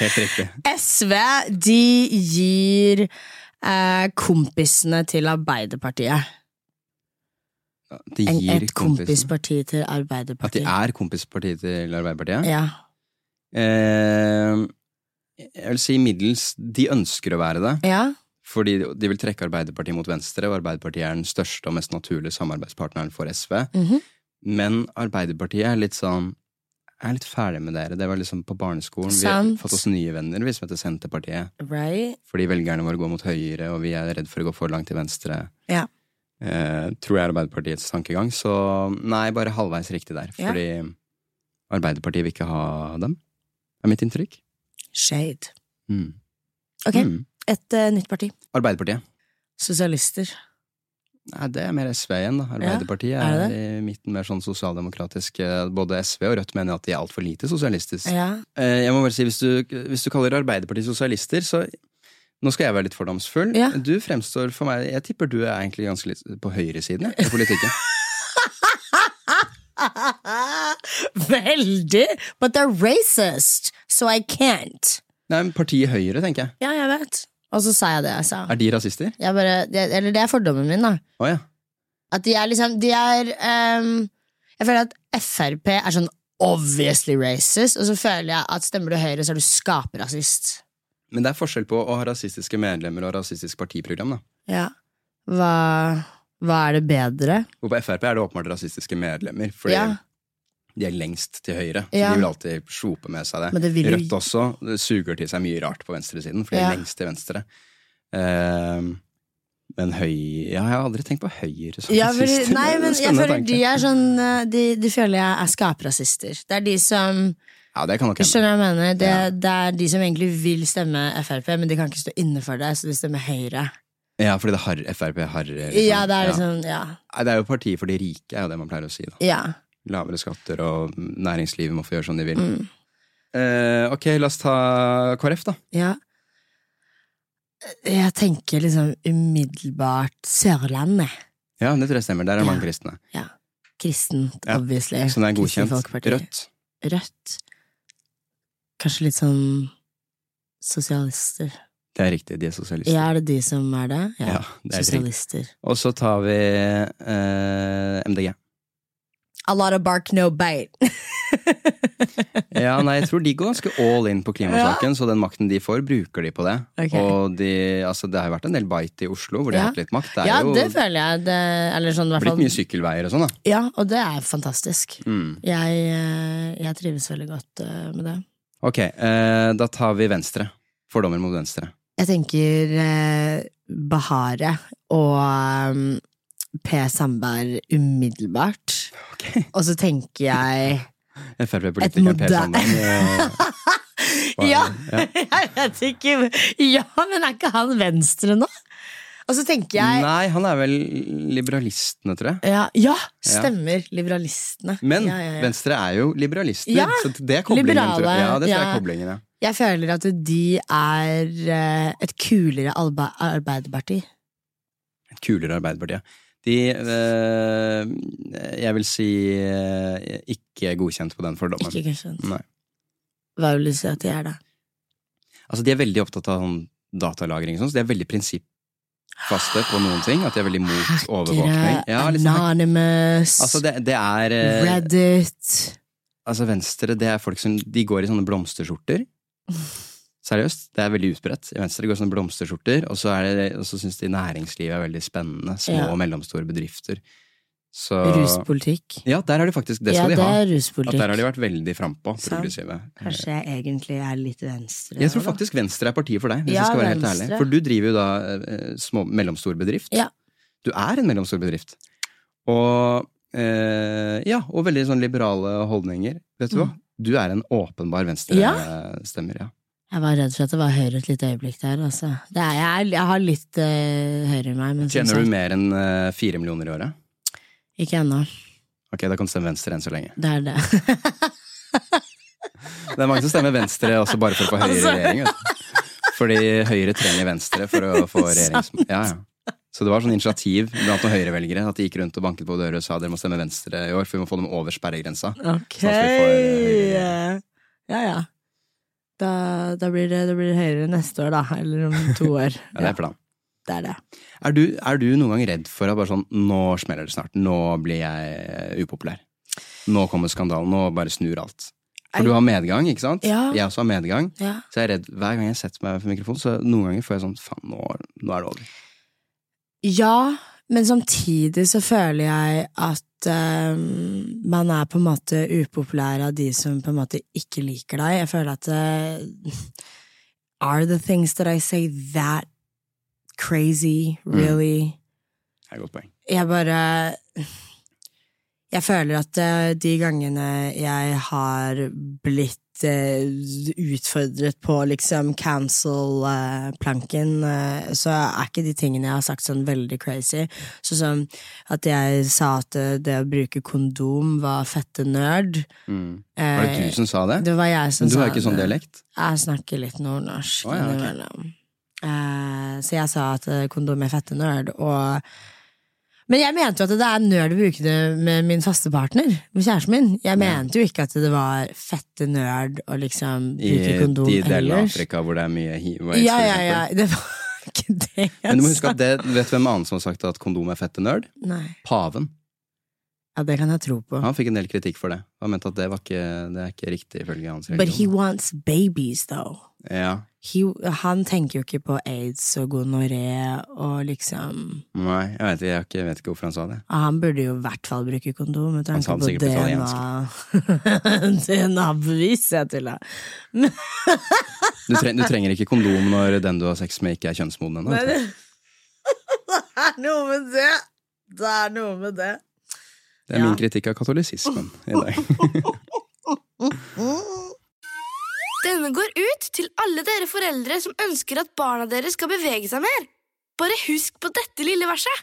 Helt riktig. SV, de gir eh, kompisene til Arbeiderpartiet. De En, et kompisparti til Arbeiderpartiet. At de er kompispartiet til Arbeiderpartiet? Ja. Eh, jeg vil si middels De ønsker å være det. ja. Fordi de vil trekke Arbeiderpartiet mot venstre, og Arbeiderpartiet er den største og mest naturlige samarbeidspartneren for SV. Mhm. Men Arbeiderpartiet er litt sånn Jeg er litt ferdig med dere. Det var liksom på barneskolen. Vi har fått oss nye venner, vi som heter Senterpartiet. Right? Fordi velgerne våre går mot høyre, og vi er redd for å gå for langt til venstre. Ja. Eh, tror jeg er Arbeiderpartiets tankegang. Så nei, bare halvveis riktig der. Ja. Fordi Arbeiderpartiet vil ikke ha dem, er mitt inntrykk. Shade. Mm. Ok, Mm. et uh, nytt parti. Arbeiderpartiet. Sosialister. Nei, det er mer SV igjen, da. Arbeiderpartiet er er, i midten mer sånn sosialdemokratisk. Både SV og Rødt mener at de er altfor lite sosialistisk. Ja. Eh, Jeg må bare si, hvis du, hvis du kaller Arbeiderpartiet sosialister, så Nå skal jeg være litt fordomsfull. Ja. Du fremstår for meg Jeg tipper du er egentlig ganske litt på høyresiden i politikken. Veldig! But they're racist, so I can't. Nei, men Partiet Høyre, tenker jeg. Ja, jeg vet. Og så sa jeg det jeg sa. Er de rasister? Jeg bare, det, eller det er fordommen min, da. Oh, ja. At de er liksom De er um, Jeg føler at Frp er sånn obviously racist, og så føler jeg at stemmer du Høyre, så er du skaperrasist. Men det er forskjell på å ha rasistiske medlemmer og rasistisk partiprogram. da. Ja. Hva, hva er det bedre? Og på Frp er det åpenbart rasistiske medlemmer, fordi Ja. De er lengst til høyre. Så Ja. de vil alltid sjope med seg det. Det Rødt også suger til seg mye rart på venstresiden, for de Ja. er lengst til venstre. Uh, men høy... Ja, jeg har aldri tenkt på høyre som Ja, for, rasister. nei, men jeg føler tanke. de er sånn eh, De, de føler jeg er skaprasister. Det er de som Ja, det kan nok skjønner jeg mener? Det, Ja. det er de som egentlig vil stemme Frp, men de kan ikke stå inne for det, så de stemmer Høyre. Ja, fordi det har Frp har. Liksom. Ja, det er liksom Ja. Nei, det er jo partiet for de rike, er jo det man pleier å si. da. ja. Lavere skatter, og næringslivet må få gjøre som de vil. Mm. Eh, ok, la oss ta KrF, da. ja. Jeg tenker liksom umiddelbart Sørlandet. Ja, det tror jeg stemmer. Der er Ja. mange kristne. Kristent, Ja, obviously. Så det er godkjent. Rødt. Rødt. Kanskje litt sånn sosialister. Det er riktig, de er sosialister. Ja, er det de som er det? Ja, det er. Sosialister. Og så tar vi eh, MDG. A lot of bark, no bite. Ja, nei, jeg tror de går ganske all in på klimasaken, så den makten de får, bruker de på det. Okay. Og de, altså, det har jo vært en del bite i Oslo, hvor de Ja. har hatt litt makt. Det ja, jo det føler jeg. Det, eller sånn, hvert blitt mye sykkelveier og sånn, da. Ja, og det er fantastisk. Mm. Jeg, eh, jeg trives veldig godt eh, med det. Ok, eh, da tar vi venstre. Fordommer mot venstre. Jeg tenker eh, Bahare og um, P. Sandberg umiddelbart. Ok. Og så tenker jeg Frp-politiker Per Sandberg. Ja, ja. jeg vet ikke Ja, men er ikke han venstre nå? Og så tenker jeg Nei, han er vel liberalistene, tror jeg. Ja, ja stemmer. Liberalistene. Men ja, ja, ja. Venstre er jo liberalister, Ja, så det er koblingen. liberale, tror jeg. Ja, det tror jeg er koblingen, ja. Jeg føler at de er eh, et kulere arbeiderparti. Et kulere Arbeiderparti. ja. De eh, Jeg vil si eh, ikke godkjent på den fordommen. Ikke godkjent. Nei. Hva vil du si at de er, da? Altså, de er veldig opptatt av sånn datalagring, sånn, så de er veldig prinsippfaste på noen ting. At de er veldig mot overvåkning. Ja, sånn Anonymous, altså, det, det er eh, Reddit Altså, Venstre, det er folk som De går i sånne blomsterskjorter. Seriøst, det er veldig utbredt. I Venstre går sånne blomsterskjorter, og så, er det, og så syns de næringslivet er veldig spennende. Små Ja. og mellomstore bedrifter. Så Ruspolitikk. Ja, der har de faktisk Det skal ja, de ha. er At ruspolitikk. der har de vært veldig frampå, progressive. Kanskje jeg egentlig er litt venstre. Jeg tror da. faktisk Venstre er partiet for deg, hvis Ja, jeg skal være helt Venstre. ærlig. For du driver jo da eh, små, mellomstor bedrift. Ja. Du er en mellomstor bedrift. Og eh, ja, og veldig sånn liberale holdninger. Vet du hva? Du er en åpenbar venstrestemmer, Ja. venstrestemmer, ja. Jeg var redd for at det var Høyre et lite øyeblikk der. Altså. Det er, jeg, jeg har litt uh, Høyre i meg. Tjener du mer enn eh, fire millioner i året? ikke ennå. Ok, da kan du stemme Venstre enn så lenge. Det er det. Det er mange som stemmer Venstre også bare for å få Høyre Altså. regjering. Vet. Fordi Høyre trenger Venstre for å få regjerings... Ja, ja. Så det var sånn initiativ blant noen Høyre-velgere at de gikk rundt og banket på dører og sa dere må stemme Venstre i år, for vi må få dem over sperregrensa. Ok. Sånn at vi får, eh, Ja, ja. Da, da, blir det, det blir høyere neste år, da. Eller om to år. Ja, det er planen. Det er det. Er du, er du noen gang redd for at bare sånn Nå smeller det snart. Nå blir jeg upopulær. Nå kommer skandalen. Nå bare snur alt. For du har medgang, ikke sant? Ja. Jeg også har medgang. Ja. Så jeg er redd hver gang jeg setter meg for mikrofonen, så noen ganger får jeg sånn Faen, nå, nå er det over. Ja, men samtidig så føler jeg at uh, man er på en måte upopulær av de som på en måte ikke liker deg. Jeg føler at uh, Are the things that I say that crazy, really? Det er et godt poeng. Jeg bare Jeg føler at uh, de gangene jeg har blitt eh, utfordret på liksom cancel-planken, eh, så er ikke de tingene jeg har sagt sånn veldig crazy. Sånn som at jeg sa at eh, det å bruke kondom var fette nerd. Mm. Var det du som sa det? Det var jeg som Men du sa har ikke sånn dialekt? Jeg snakker litt nordnorsk oh, ja, okay. innimellom. Eh, så jeg sa at eh, kondom er fette nerd, og Men jeg mente jo at det er nøl å bruke det med min faste partner, med kjæresten min. Jeg mente jo ikke at det var fette nerd å liksom I bruke kondom de delene av. Afrika hvor det er mye hiv og Ja, ja, ja. Det var ikke det jeg sa. Men du må huske at det, vet du hvem annen som har sagt at kondom er fette nerd? Nei. Paven. Ja, det kan jeg tro på. Han fikk en del kritikk for det. Han mente at det, var ikke, det er ikke riktig ifølge hans But he religion. wants babies, though. Ja. He, han tenker jo ikke på aids og gonoré og liksom Nei, jeg vet, jeg, ikke, jeg vet ikke hvorfor han sa det. Ja, Han burde jo i hvert fall bruke kondom. Han sa det sikkert på italiensk. DNA-bevis, jeg tulla. Du, treng, du trenger ikke kondom når den du har sex med, ikke er kjønnsmoden ennå. Nei, det er noe med det! Det er noe med det. Det er Ja. min kritikk av katolisismen i dag. Denne går ut til alle dere foreldre som ønsker at barna deres skal bevege seg mer. Bare husk på dette lille verset.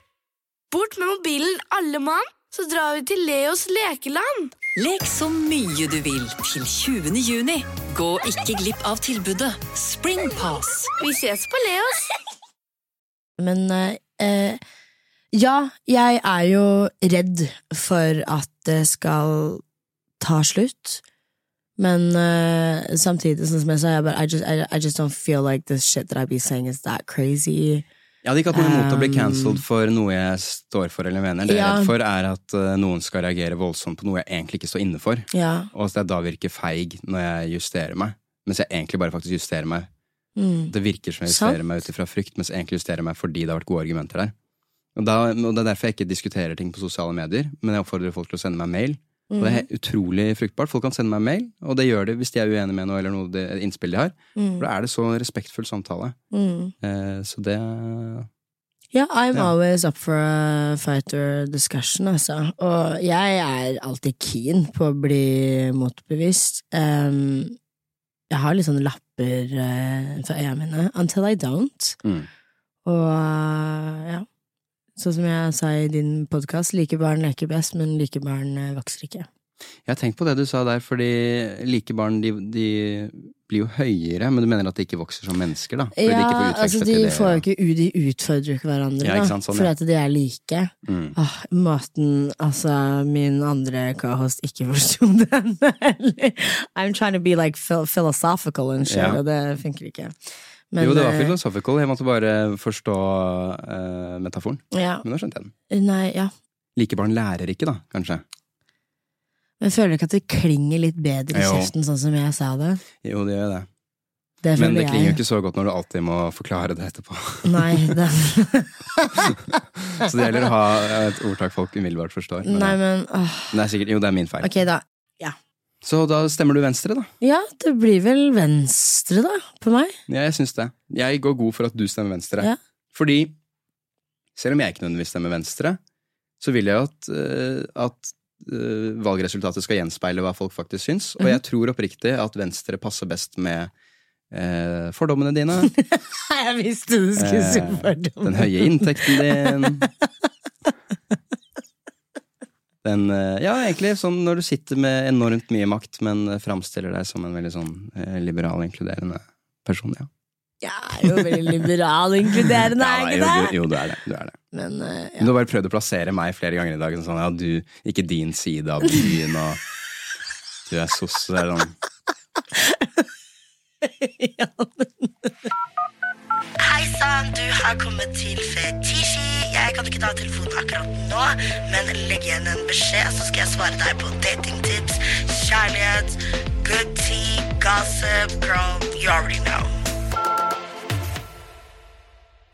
Bort med mobilen, alle mann, så drar vi til Leos lekeland. Lek så mye du vil til 20. juni. Gå ikke glipp av tilbudet Springpass. Vi ses på Leos. Men eh, eh, ja, jeg er jo redd for at det skal ta slutt. Men uh, samtidig, sånn som jeg sa, jeg bare, I, just, I, I just don't feel like this shit that I be saying is that crazy. Jeg hadde ikke hatt noe imot å bli Um, cancelled for noe jeg står for eller mener. Det jeg er redd for, er at eh, noen skal reagere voldsomt på noe jeg egentlig ikke står inne for. Ja. Og at jeg da virker feig når jeg justerer meg. Mens jeg egentlig bare faktisk justerer meg. Mm. Det virker som jeg Sant. justerer meg ut ifra frykt, mens jeg egentlig justerer meg fordi det har vært gode argumenter der. Og, da, og Det er derfor jeg ikke diskuterer ting på sosiale medier, men jeg oppfordrer folk til å sende meg mail. Og det er utrolig fruktbart. Folk kan sende meg mail, og det gjør de hvis de er uenige med noe eller noe det, innspill de har. Mm. For da er det så respektfull samtale. Mm. Eh, så det Ja, I'm Ja. always up for a fighter discussion, altså. Og jeg er alltid keen på å bli motbevist. Um, jeg har litt sånne lapper uh, for øynene mine. Until I don't. mm. Og uh, ja. Sånn som jeg sa i din podkast, like barn leker best, men like barn uh, vokser ikke. Jeg har tenkt på det du sa der, fordi like barn de, de blir jo høyere, men du mener at de ikke vokser som mennesker, da? Fordi de Ja, utvekslet altså de får jo ikke u- De utfordrer jo ikke hverandre, Ja, ikke sant, sånn, for at de er like. Mm. Åh, måten altså min andre co-host ikke forsto den. I'm trying to be like philosophical and shit, Ja. og det funker ikke. Men, jo, det var eh, philosophical. Jeg måtte bare forstå uh, metaforen. Ja, Men nå skjønte jeg den. nei, ja. Like barn lærer ikke, da, kanskje. Men føler du ikke at det klinger litt bedre i kjeften, sånn som jeg sa det. Jo, det gjør det. Det Men det klinger jo ikke så godt når du alltid må forklare det etterpå. Nei, det... Så det gjelder å ha et ordtak folk umiddelbart forstår. Men, nei, men åh. men det er sikkert, jo, det er min feil. Ok, da. Så da stemmer du venstre, da? Ja, det blir vel venstre, da, på meg. Ja, jeg syns det. Jeg går god for at du stemmer venstre. Ja. Fordi selv om jeg ikke nødvendigvis stemmer venstre, så vil jeg jo at, eh, at eh, valgresultatet skal gjenspeile hva folk faktisk syns. Og Mhm. jeg tror oppriktig at venstre passer best med eh, fordommene dine, Jeg visste du skulle si Eh, fordom. den høye inntekten din Den, eh, ja, egentlig sånn når du sitter med enormt mye makt, men framstiller deg som en veldig sånn eh, liberal, inkluderende person. Ja, Jeg er jo veldig liberal inkluderende, er jeg jo, ikke det? jo, du er det. Du er det. Men Men ja. Du har bare prøvd å plassere meg flere ganger i dag. Sånn, ja, du, ikke din side av byen, og du er sosse. Sånn. ja. Hei sann, du har kommet til Fetishi. Jeg kan ikke ta telefonen akkurat nå, men legg igjen en beskjed, så skal jeg svare deg på datingtips, kjærlighet, good tea, gossip, girl, you already know.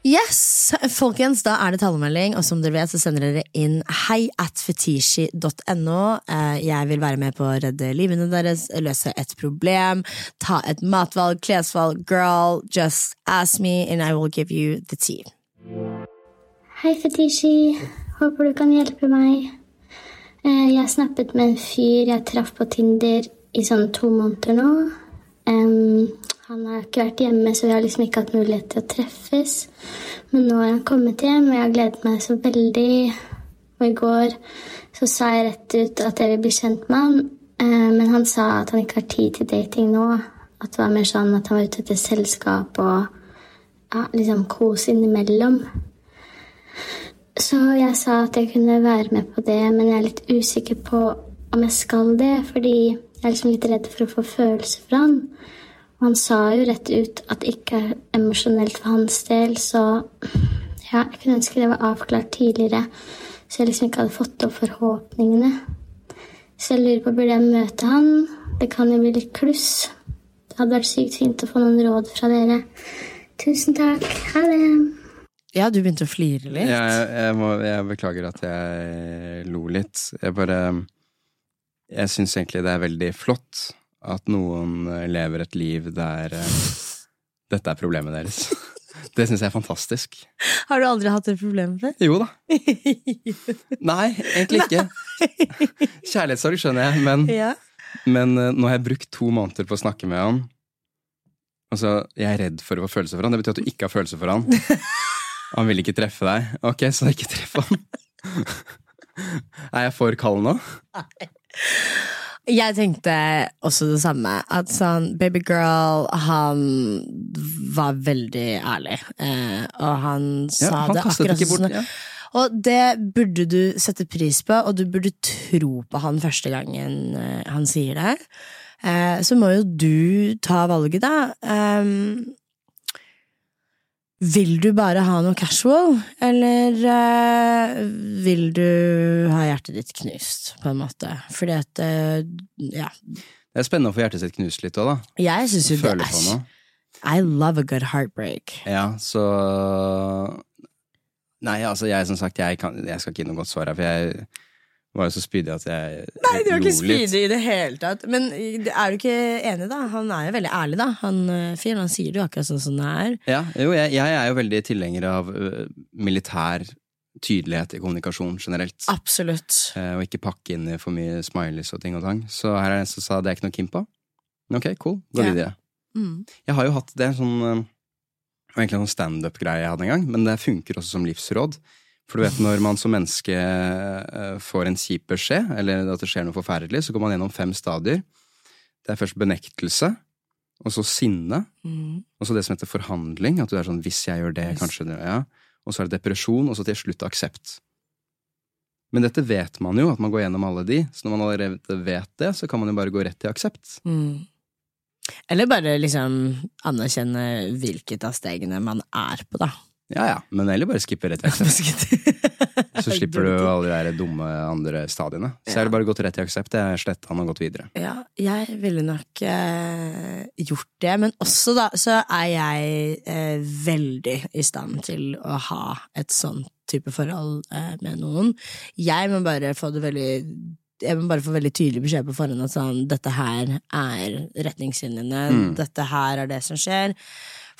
Yes, folkens, da er det talemelding, og som dere vet, så sender dere inn hei. Eh, Jeg vil være med på å redde livene deres, løse et problem, ta et matvalg, klesvalg. Girl, just ask me, and I will give you the tea. Hei, Fetishi. Håper du kan hjelpe meg. Eh, Jeg snappet med en fyr jeg traff på Tinder i sånn to måneder nå. Han har ikke vært hjemme, så vi har liksom ikke hatt mulighet til å treffes. Men nå har han kommet hjem, og jeg har gledet meg så veldig. Og i går så sa jeg rett ut at jeg vil bli kjent med han, eh, men han sa at han ikke har tid til dating nå. At det var mer sånn at han var ute etter selskap og ja, liksom kos innimellom. Så jeg sa at jeg kunne være med på det, men jeg er litt usikker på om jeg skal det, fordi jeg er liksom litt redd for å få følelser fra han. Han sa jo rett ut at det ikke er emosjonelt for hans del, så ja, jeg kunne ønske det var avklart tidligere, så jeg liksom ikke hadde fått opp forhåpningene. Så jeg lurer på, burde jeg møte han? Det kan jo bli litt kluss. Det hadde vært sykt fint å få noen råd fra dere. Tusen takk. Ha det. Ja, du begynte å flire litt. Jeg, jeg, må, jeg beklager at jeg lo litt. Jeg bare Jeg syns egentlig det er veldig flott at noen lever et liv der eh, dette er problemet deres. Det syns jeg er fantastisk. Har du aldri hatt et problem før? Jo da. Nei, egentlig ikke. Kjærlighetssorg skjønner jeg, men, ja. men eh, nå har jeg brukt to måneder på å snakke med han. Altså, Jeg er redd for å få følelser for han. Det betyr at du ikke har følelser for han. Han vil ikke treffe deg. Ok, så ikke treff han. Er jeg for kald nå? Jeg tenkte også det samme. At sånn, babygirl, han var veldig ærlig. Eh, og han sa Ja, han det akkurat sånn. ja. Og det burde du sette pris på, og du burde tro på han første gangen eh, han sier det. Eh, så må jo du ta valget, da. Um, vil du bare ha noe casual, eller uh, vil du ha hjertet ditt knust, på en måte? Fordi at uh, Ja. Det er spennende å få hjertet sitt knust litt òg, da. Jeg syns jo det Føle på er. I love a good heartbreak. Ja, så Nei, altså, jeg som sagt, jeg, kan, jeg skal ikke gi noe godt svar her, for jeg var jo så spydig at jeg Nei, du er ikke spydig i det hele tatt. Men er du ikke enig, da? Han er jo veldig ærlig, da. Han eh, fyren han sier det jo akkurat sånn som det er. Ja, jo, jeg, jeg er jo veldig tilhenger av ø, militær tydelighet i kommunikasjon generelt. Absolutt. Eh, og ikke pakke inn for mye smileys og ting og tang. Så her er det en som sa det er ikke noe Kim på. Ok, cool. Gå Ja. videre. Mm. Jeg har jo hatt det sånn Det var egentlig en sånn standup-greie jeg hadde en gang, men det funker også som livsråd. For du vet, når man som menneske får en kjip beskjed, eller at det skjer noe forferdelig, så går man gjennom fem stadier. Det er først benektelse, og så sinne, Mm. og så det som heter forhandling, at du er sånn 'hvis jeg gjør det, Yes. kanskje det', ja. Og så er det depresjon, og så til slutt aksept. Men dette vet man jo, at man går gjennom alle de, så når man allerede vet det, så kan man jo bare gå rett til aksept. Mm. Eller bare liksom anerkjenne hvilket av stegene man er på, da. Ja ja, men eller bare skippe rett aksept. Så slipper du alle de der dumme andre stadiene. Så er det bare gått rett til aksept, jeg har sletta han og gått videre. Ja, jeg ville nok eh, gjort det, men også da så er jeg eh, veldig i stand til å ha et sånt type forhold eh, med noen. Jeg må bare få det veldig jeg må bare få veldig tydelig beskjed på forhånd at sånn, dette her er retningslinjene, Mm. dette her er det som skjer.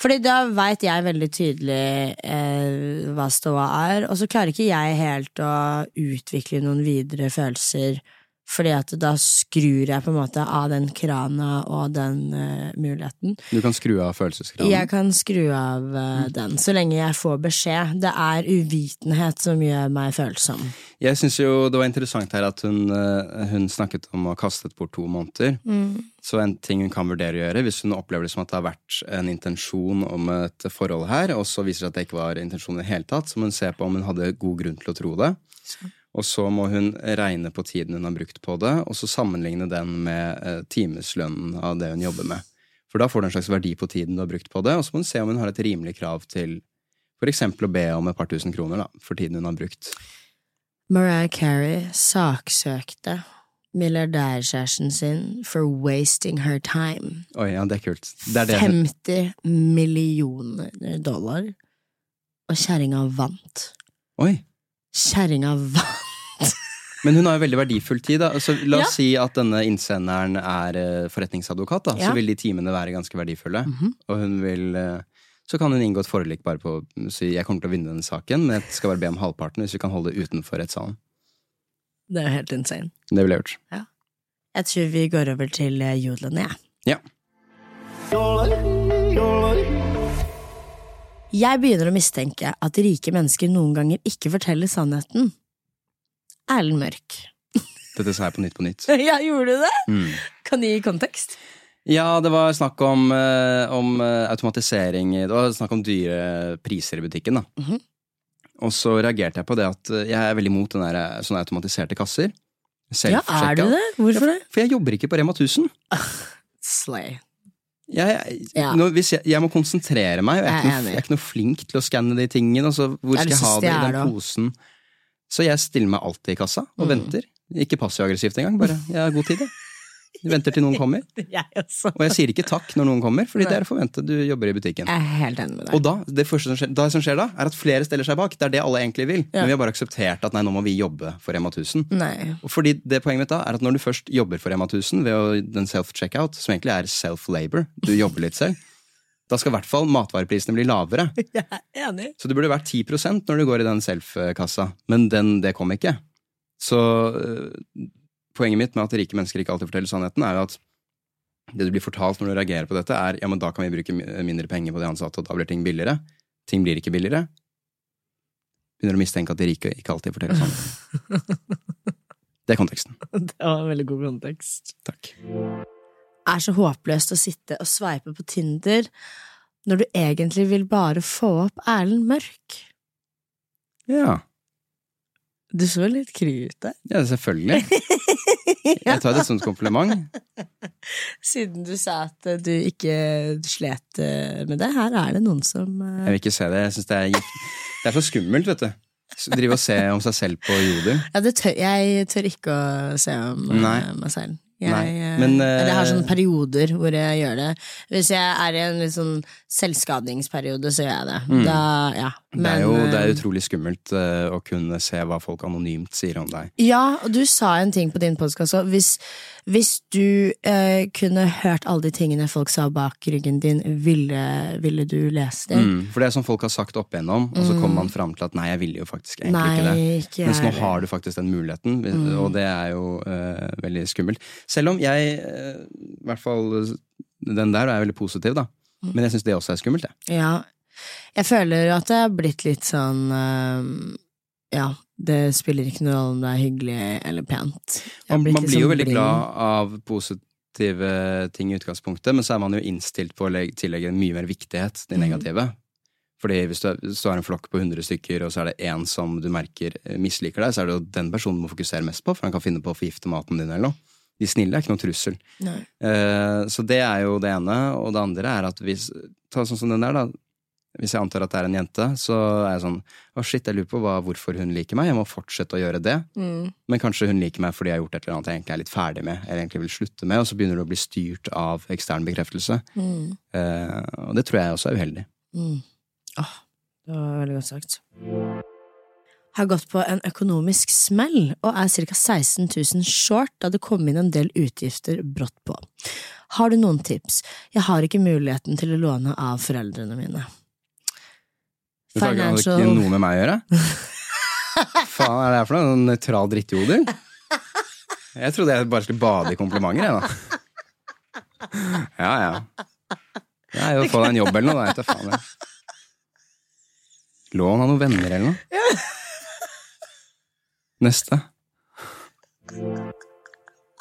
Fordi da veit jeg veldig tydelig eh, hva ståa er, og så klarer ikke jeg helt å utvikle noen videre følelser, fordi at da skrur jeg på en måte av den krana og den uh, muligheten. Du kan skru av følelseskranen. Jeg kan skru av uh, den, så lenge jeg får beskjed. Det er uvitenhet som gjør meg følsom. Jeg syns jo det var interessant her at hun, uh, hun snakket om å ha kastet bort to måneder. Så en ting hun kan vurdere å gjøre, hvis hun opplever det som at det har vært en intensjon om et forhold her, og så viser det seg at det ikke var intensjon i det hele tatt, så må hun se på om hun hadde god grunn til å tro det. Og så må hun regne på tiden hun har brukt på det, og så sammenligne den med eh, timeslønnen av det hun jobber med. For da får du en slags verdi på tiden du har brukt på det, og så må hun se om hun har et rimelig krav til For eksempel å be om et par tusen kroner da, for tiden hun har brukt. Mariah Carey saksøkte milliardærkjæresten sin for wasting her time. Oi, ja, det er kult. Det er det. 50 millioner dollar. Og kjerringa vant. Oi. Kjerringa vant! Men hun har jo veldig verdifull tid. da Så La oss Ja. si at denne innsenderen er eh, forretningsadvokat. da Ja. Så vil de timene være ganske verdifulle. Mhm. Og hun vil eh, Så kan hun inngå et forlik bare på å si jeg kommer til å vinne denne saken, men jeg skal bare be om halvparten hvis vi kan holde det utenfor rettssalen. Det er jo helt insane. Det ville jeg gjort. Jeg tror vi går over til eh, jodlene, jeg. Ja. Jeg begynner å mistenke at rike mennesker noen ganger ikke forteller sannheten. Erlend Mørk. Dette sa jeg på Nytt på Nytt. Ja, gjorde du det? Mm. Kan du gi kontekst? Ja, det var snakk om, eh, om eh, automatisering Det var snakk om dyre priser i butikken, da. Mhm. Og så reagerte jeg på det at eh, jeg er veldig imot den der, sånne automatiserte kasser. Ja, er du det? Hvorfor det? For jeg jobber ikke på Rema 1000. Slay. Jeg, Ja. nå, jeg, jeg må konsentrere meg, og jeg Jeg er ikke noe, flink til å skanne de tingene. Og så hvor skal jeg ha det i den da? posen? Så jeg stiller meg alltid i kassa og Mm. venter. Ikke passiv-aggressivt engang, bare. Jeg har god tid, jeg. Jeg Venter til noen kommer. Jeg. Og jeg sier ikke takk når noen kommer, fordi det er å forvente. Du jobber i butikken. Jeg er helt enig med deg. Og da, det første som skjer, det som skjer da, er at flere stiller seg bak. Det er det alle egentlig vil. Ja. Men vi har bare akseptert at nei, nå må vi jobbe for Rema 1000. Nei. Fordi det Poenget mitt da er at når du først jobber for Rema 1000 ved å, den self-checkout, som egentlig er self-labor, du jobber litt selv, da skal i hvert fall matvareprisene bli lavere. Jeg er enig. Så det burde vært 10% når du går i den self-kassa, men den, det kom ikke. Så øh, poenget mitt med at rike mennesker ikke alltid forteller sannheten, er at det du blir fortalt når du reagerer på dette, er ja, men da kan vi bruke mindre penger på de ansatte, og da blir ting billigere. Ting blir ikke billigere. Begynner å mistenke at de rike ikke alltid forteller sannheten. Det er konteksten. Det var en veldig god kontekst. Takk. er så håpløst å sitte og sveipe på Tinder når du egentlig vil bare få opp Erlend Mørk. Ja. Du så litt kry ut der. ja, selvfølgelig. Jeg tar det som et kompliment. Siden du sa at du ikke slet eh, med det. Her er det noen som eh, Jeg vil ikke se det. Jeg synes det er. Det er så skummelt, vet du. Drive og se om seg selv på jodel. Ja, tør, jeg tør ikke å se om eh, Nei. meg selv. Jeg, eh, men, eh, jeg har sånne perioder hvor jeg gjør det. Hvis jeg er i en litt sånn selvskadingsperiode, så gjør jeg det. Mm. Da, ja. det er jo det er eh, utrolig skummelt eh, å kunne se hva folk anonymt sier om deg. Ja, og du sa en ting på din podkast òg. Hvis, hvis du eh, kunne hørt alle de tingene folk sa bak ryggen din, ville, ville du lese det? Mm, for det er som folk har sagt opp igjennom, og så kommer man fram til at nei, jeg ville jo faktisk egentlig Nei, ikke det. ikke Mens nå har du faktisk den muligheten, Mm. og det er jo eh, veldig skummelt. Selv om jeg, eh, i hvert fall den der, er veldig positiv, da. Mm. Men jeg syns det også er skummelt, jeg. Ja. Jeg føler at det har blitt litt sånn eh, Ja, det spiller ikke noen rolle om det er hyggelig eller pent. Man, man blir jo sånn veldig blind. glad av positive ting i utgangspunktet, men så er man jo innstilt på å legge, tillegge mye mer viktighet til det negative. Fordi hvis du, er- har en flokk på 100 stykker, og så er det én som du merker eh, misliker deg, så er det jo den personen du må fokusere mest på, for han kan finne på å forgifte maten din eller noe. De snille er ikke noen trussel. Eh, så det er jo det ene. Og det andre er at hvis Ta sånn som den der, da. Hvis jeg antar at det er en jente, så er jeg sånn Å, shit, jeg lurer på hva, hvorfor hun liker meg. Jeg må fortsette å gjøre det. Mm. Men kanskje hun liker meg fordi jeg har gjort et eller annet jeg egentlig er litt ferdig med, eller egentlig vil slutte med, og så begynner du å bli styrt av ekstern bekreftelse. Mm. Eh, og det tror jeg også er uheldig. Mm. Åh, det var veldig godt sagt. Har gått på en økonomisk smell og er ca. 16 000 short da det kom inn en del utgifter brått på. Har du noen tips? Jeg har ikke muligheten til å låne av foreldrene mine. Det har ikke noe med meg å gjøre. Faen er det her for noe? Noen nøytral drittjodel? Jeg trodde jeg bare skulle bade i komplimenter, jeg, da. Ja, ja. Ja, jo, Få deg en jobb eller noe, da. Jeg vet faen. jeg. Lån av noen venner eller noe. Neste.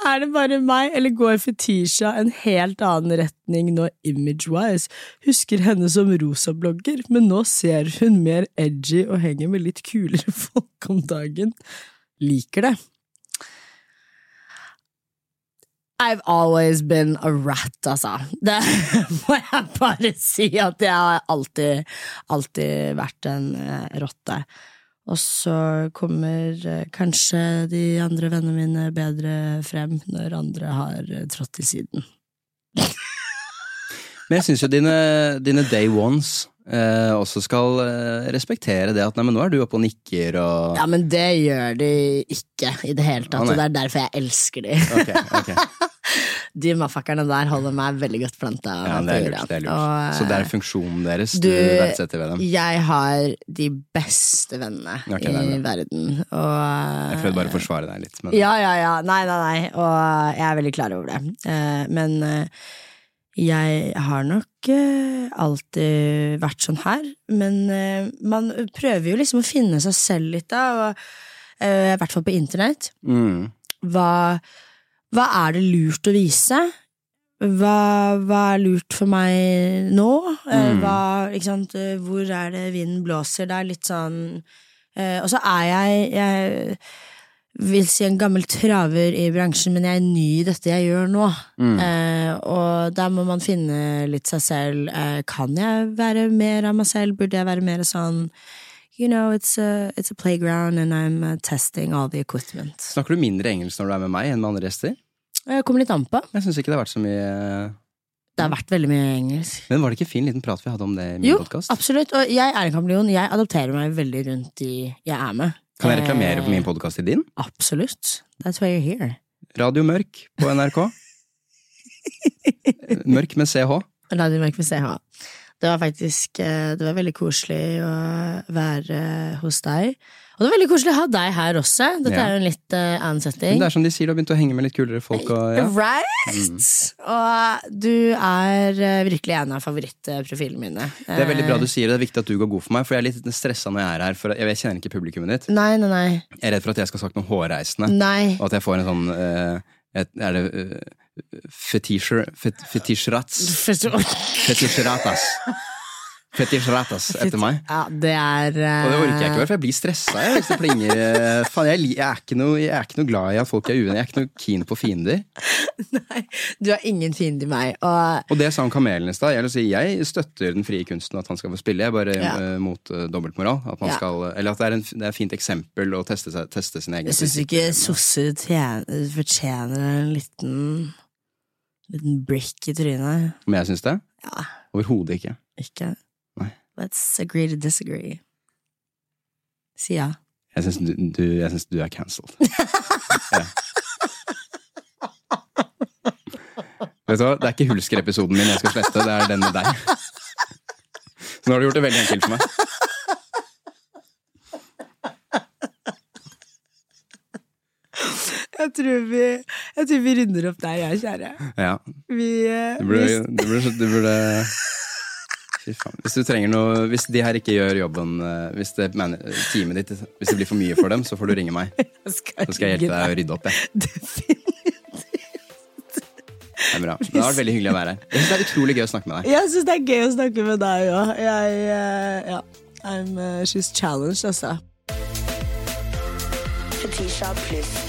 Er det bare meg, eller går Fetisha en helt annen retning nå image-wise? Husker henne som rosa-blogger, men nå ser hun mer edgy og henger med litt kulere folk om dagen. Liker det. I've always been a rat, altså. Det må jeg bare si, at jeg har alltid, alltid vært en eh, rotte. Og så kommer eh, kanskje de andre vennene mine bedre frem når andre har eh, trådt til siden. Men jeg syns jo dine, dine day ones eh, også skal eh, respektere det at nei, men nå er du oppe og nikker og Ja, men det gjør de ikke i det hele tatt, og det er derfor jeg elsker de. Ok, ok. De motherfuckerne der holder meg veldig godt planta. Ja, det er lurt. Det er lurt. Og, Så det er funksjonen deres du, du- verdsetter ved dem? Jeg har de beste vennene okay, i verden. Og Jeg prøvde bare å forsvare deg litt. Men Ja, ja, ja. Nei, nei, nei. Og jeg er veldig klar over det. Eh, Men eh, jeg har nok eh, alltid vært sånn her. Men eh, man prøver jo liksom å finne seg selv litt, da. Og, eh, I hvert fall på internett. mm. Hva, hva er det lurt å vise? Hva, hva er lurt for meg nå? Eh, Mm. Hva? Eh, Hvor er det vinden blåser? Det er litt sånn eh, Og så er jeg, jeg vil si en gammel traver i bransjen, men jeg er ny i dette jeg gjør nå. Mm. Eh, og der må man finne litt seg selv. Eh, kan jeg være mer av meg selv? Burde jeg være mer sånn You know, it's a, it's a playground and I'm uh, testing all the equipment. Snakker du mindre engelsk når du er med meg enn med andre gjester? Jeg kommer litt an på. Jeg syns ikke det har vært så mye Det har vært veldig mye engelsk. Men var det ikke fin liten prat vi hadde om det i min Jo, absolutt. Og jeg er en kameleon. Jeg adopterer meg veldig rundt de jeg er med. Kan jeg reklamere for min Eh, podkast til din? Absolutt. That's why you're here. Radio Mørk på NRK. Mørk med CH. Radio Mørk med CH. Det var faktisk eh, Det var veldig koselig å være hos deg. Og det var veldig koselig å ha deg her også. Dette Ja. er jo en litt uh, annen Men setting. det er som de sier, du har begynt å henge med litt kulere folk. Og, ja. Right! Og du er eh, virkelig en av favorittprofilene mine. Det er veldig bra du sier det. Det er viktig at du går god for meg, for jeg er litt stressa når jeg er her. For jeg, jeg kjenner ikke publikummet ditt. Nei, nei, nei. Jeg er redd for at jeg skal sagt noe hårreisende. Nei. Og at jeg får en sånn uh, et, Er det fetisjer fet, Fetisjrats? Fetisjratas. Fetisjratas etter meg. Ja, det er uh... Og det orker jeg ikke, for jeg blir stressa jeg, hvis det plinger. eh, jeg, jeg, er jeg er ikke noe glad i at folk er uenige. Jeg er ikke noe keen på fiender. Nei, du har ingen fiende i meg. Og Og det sa han Kamelen i stad. Jeg, si, jeg støtter den frie kunsten, at han skal få spille. Jeg er bare Ja. eh, mot uh, dobbeltmoral. At man Ja. skal, eller at det er, en, det er et fint eksempel å teste, seg, teste sin egen jeg syns ikke sosser fortjener en liten liten brick i trynet. Om jeg syns det? Ja. Overhodet ikke. Ikke? Nei. Let's agree to disagree. Si ja. Jeg syns du, du, jeg synes du er cancelled. ja. Vet du hva, Det er ikke Hulsker-episoden min jeg skal slette, det er den med deg. Så nå har du gjort det veldig enkelt for meg. Jeg tror vi, jeg tror vi runder opp der, jeg, kjære. Ja, Vi, du burde, du burde, du burde Fy faen. Hvis du trenger noe Hvis de her ikke gjør jobben eh, Hvis det, teamet ditt Hvis det blir for mye for dem, så får du ringe meg. skal Så skal jeg hjelpe deg å rydde opp. Jeg. Definitivt. Det er bra. Det har vært veldig hyggelig å være her. Jeg synes det er utrolig gøy å snakke med deg. Jeg syns det er gøy å snakke med deg òg. Jeg eh, Ja. I'm, uh, she's challenged, altså. Fetisha pluss.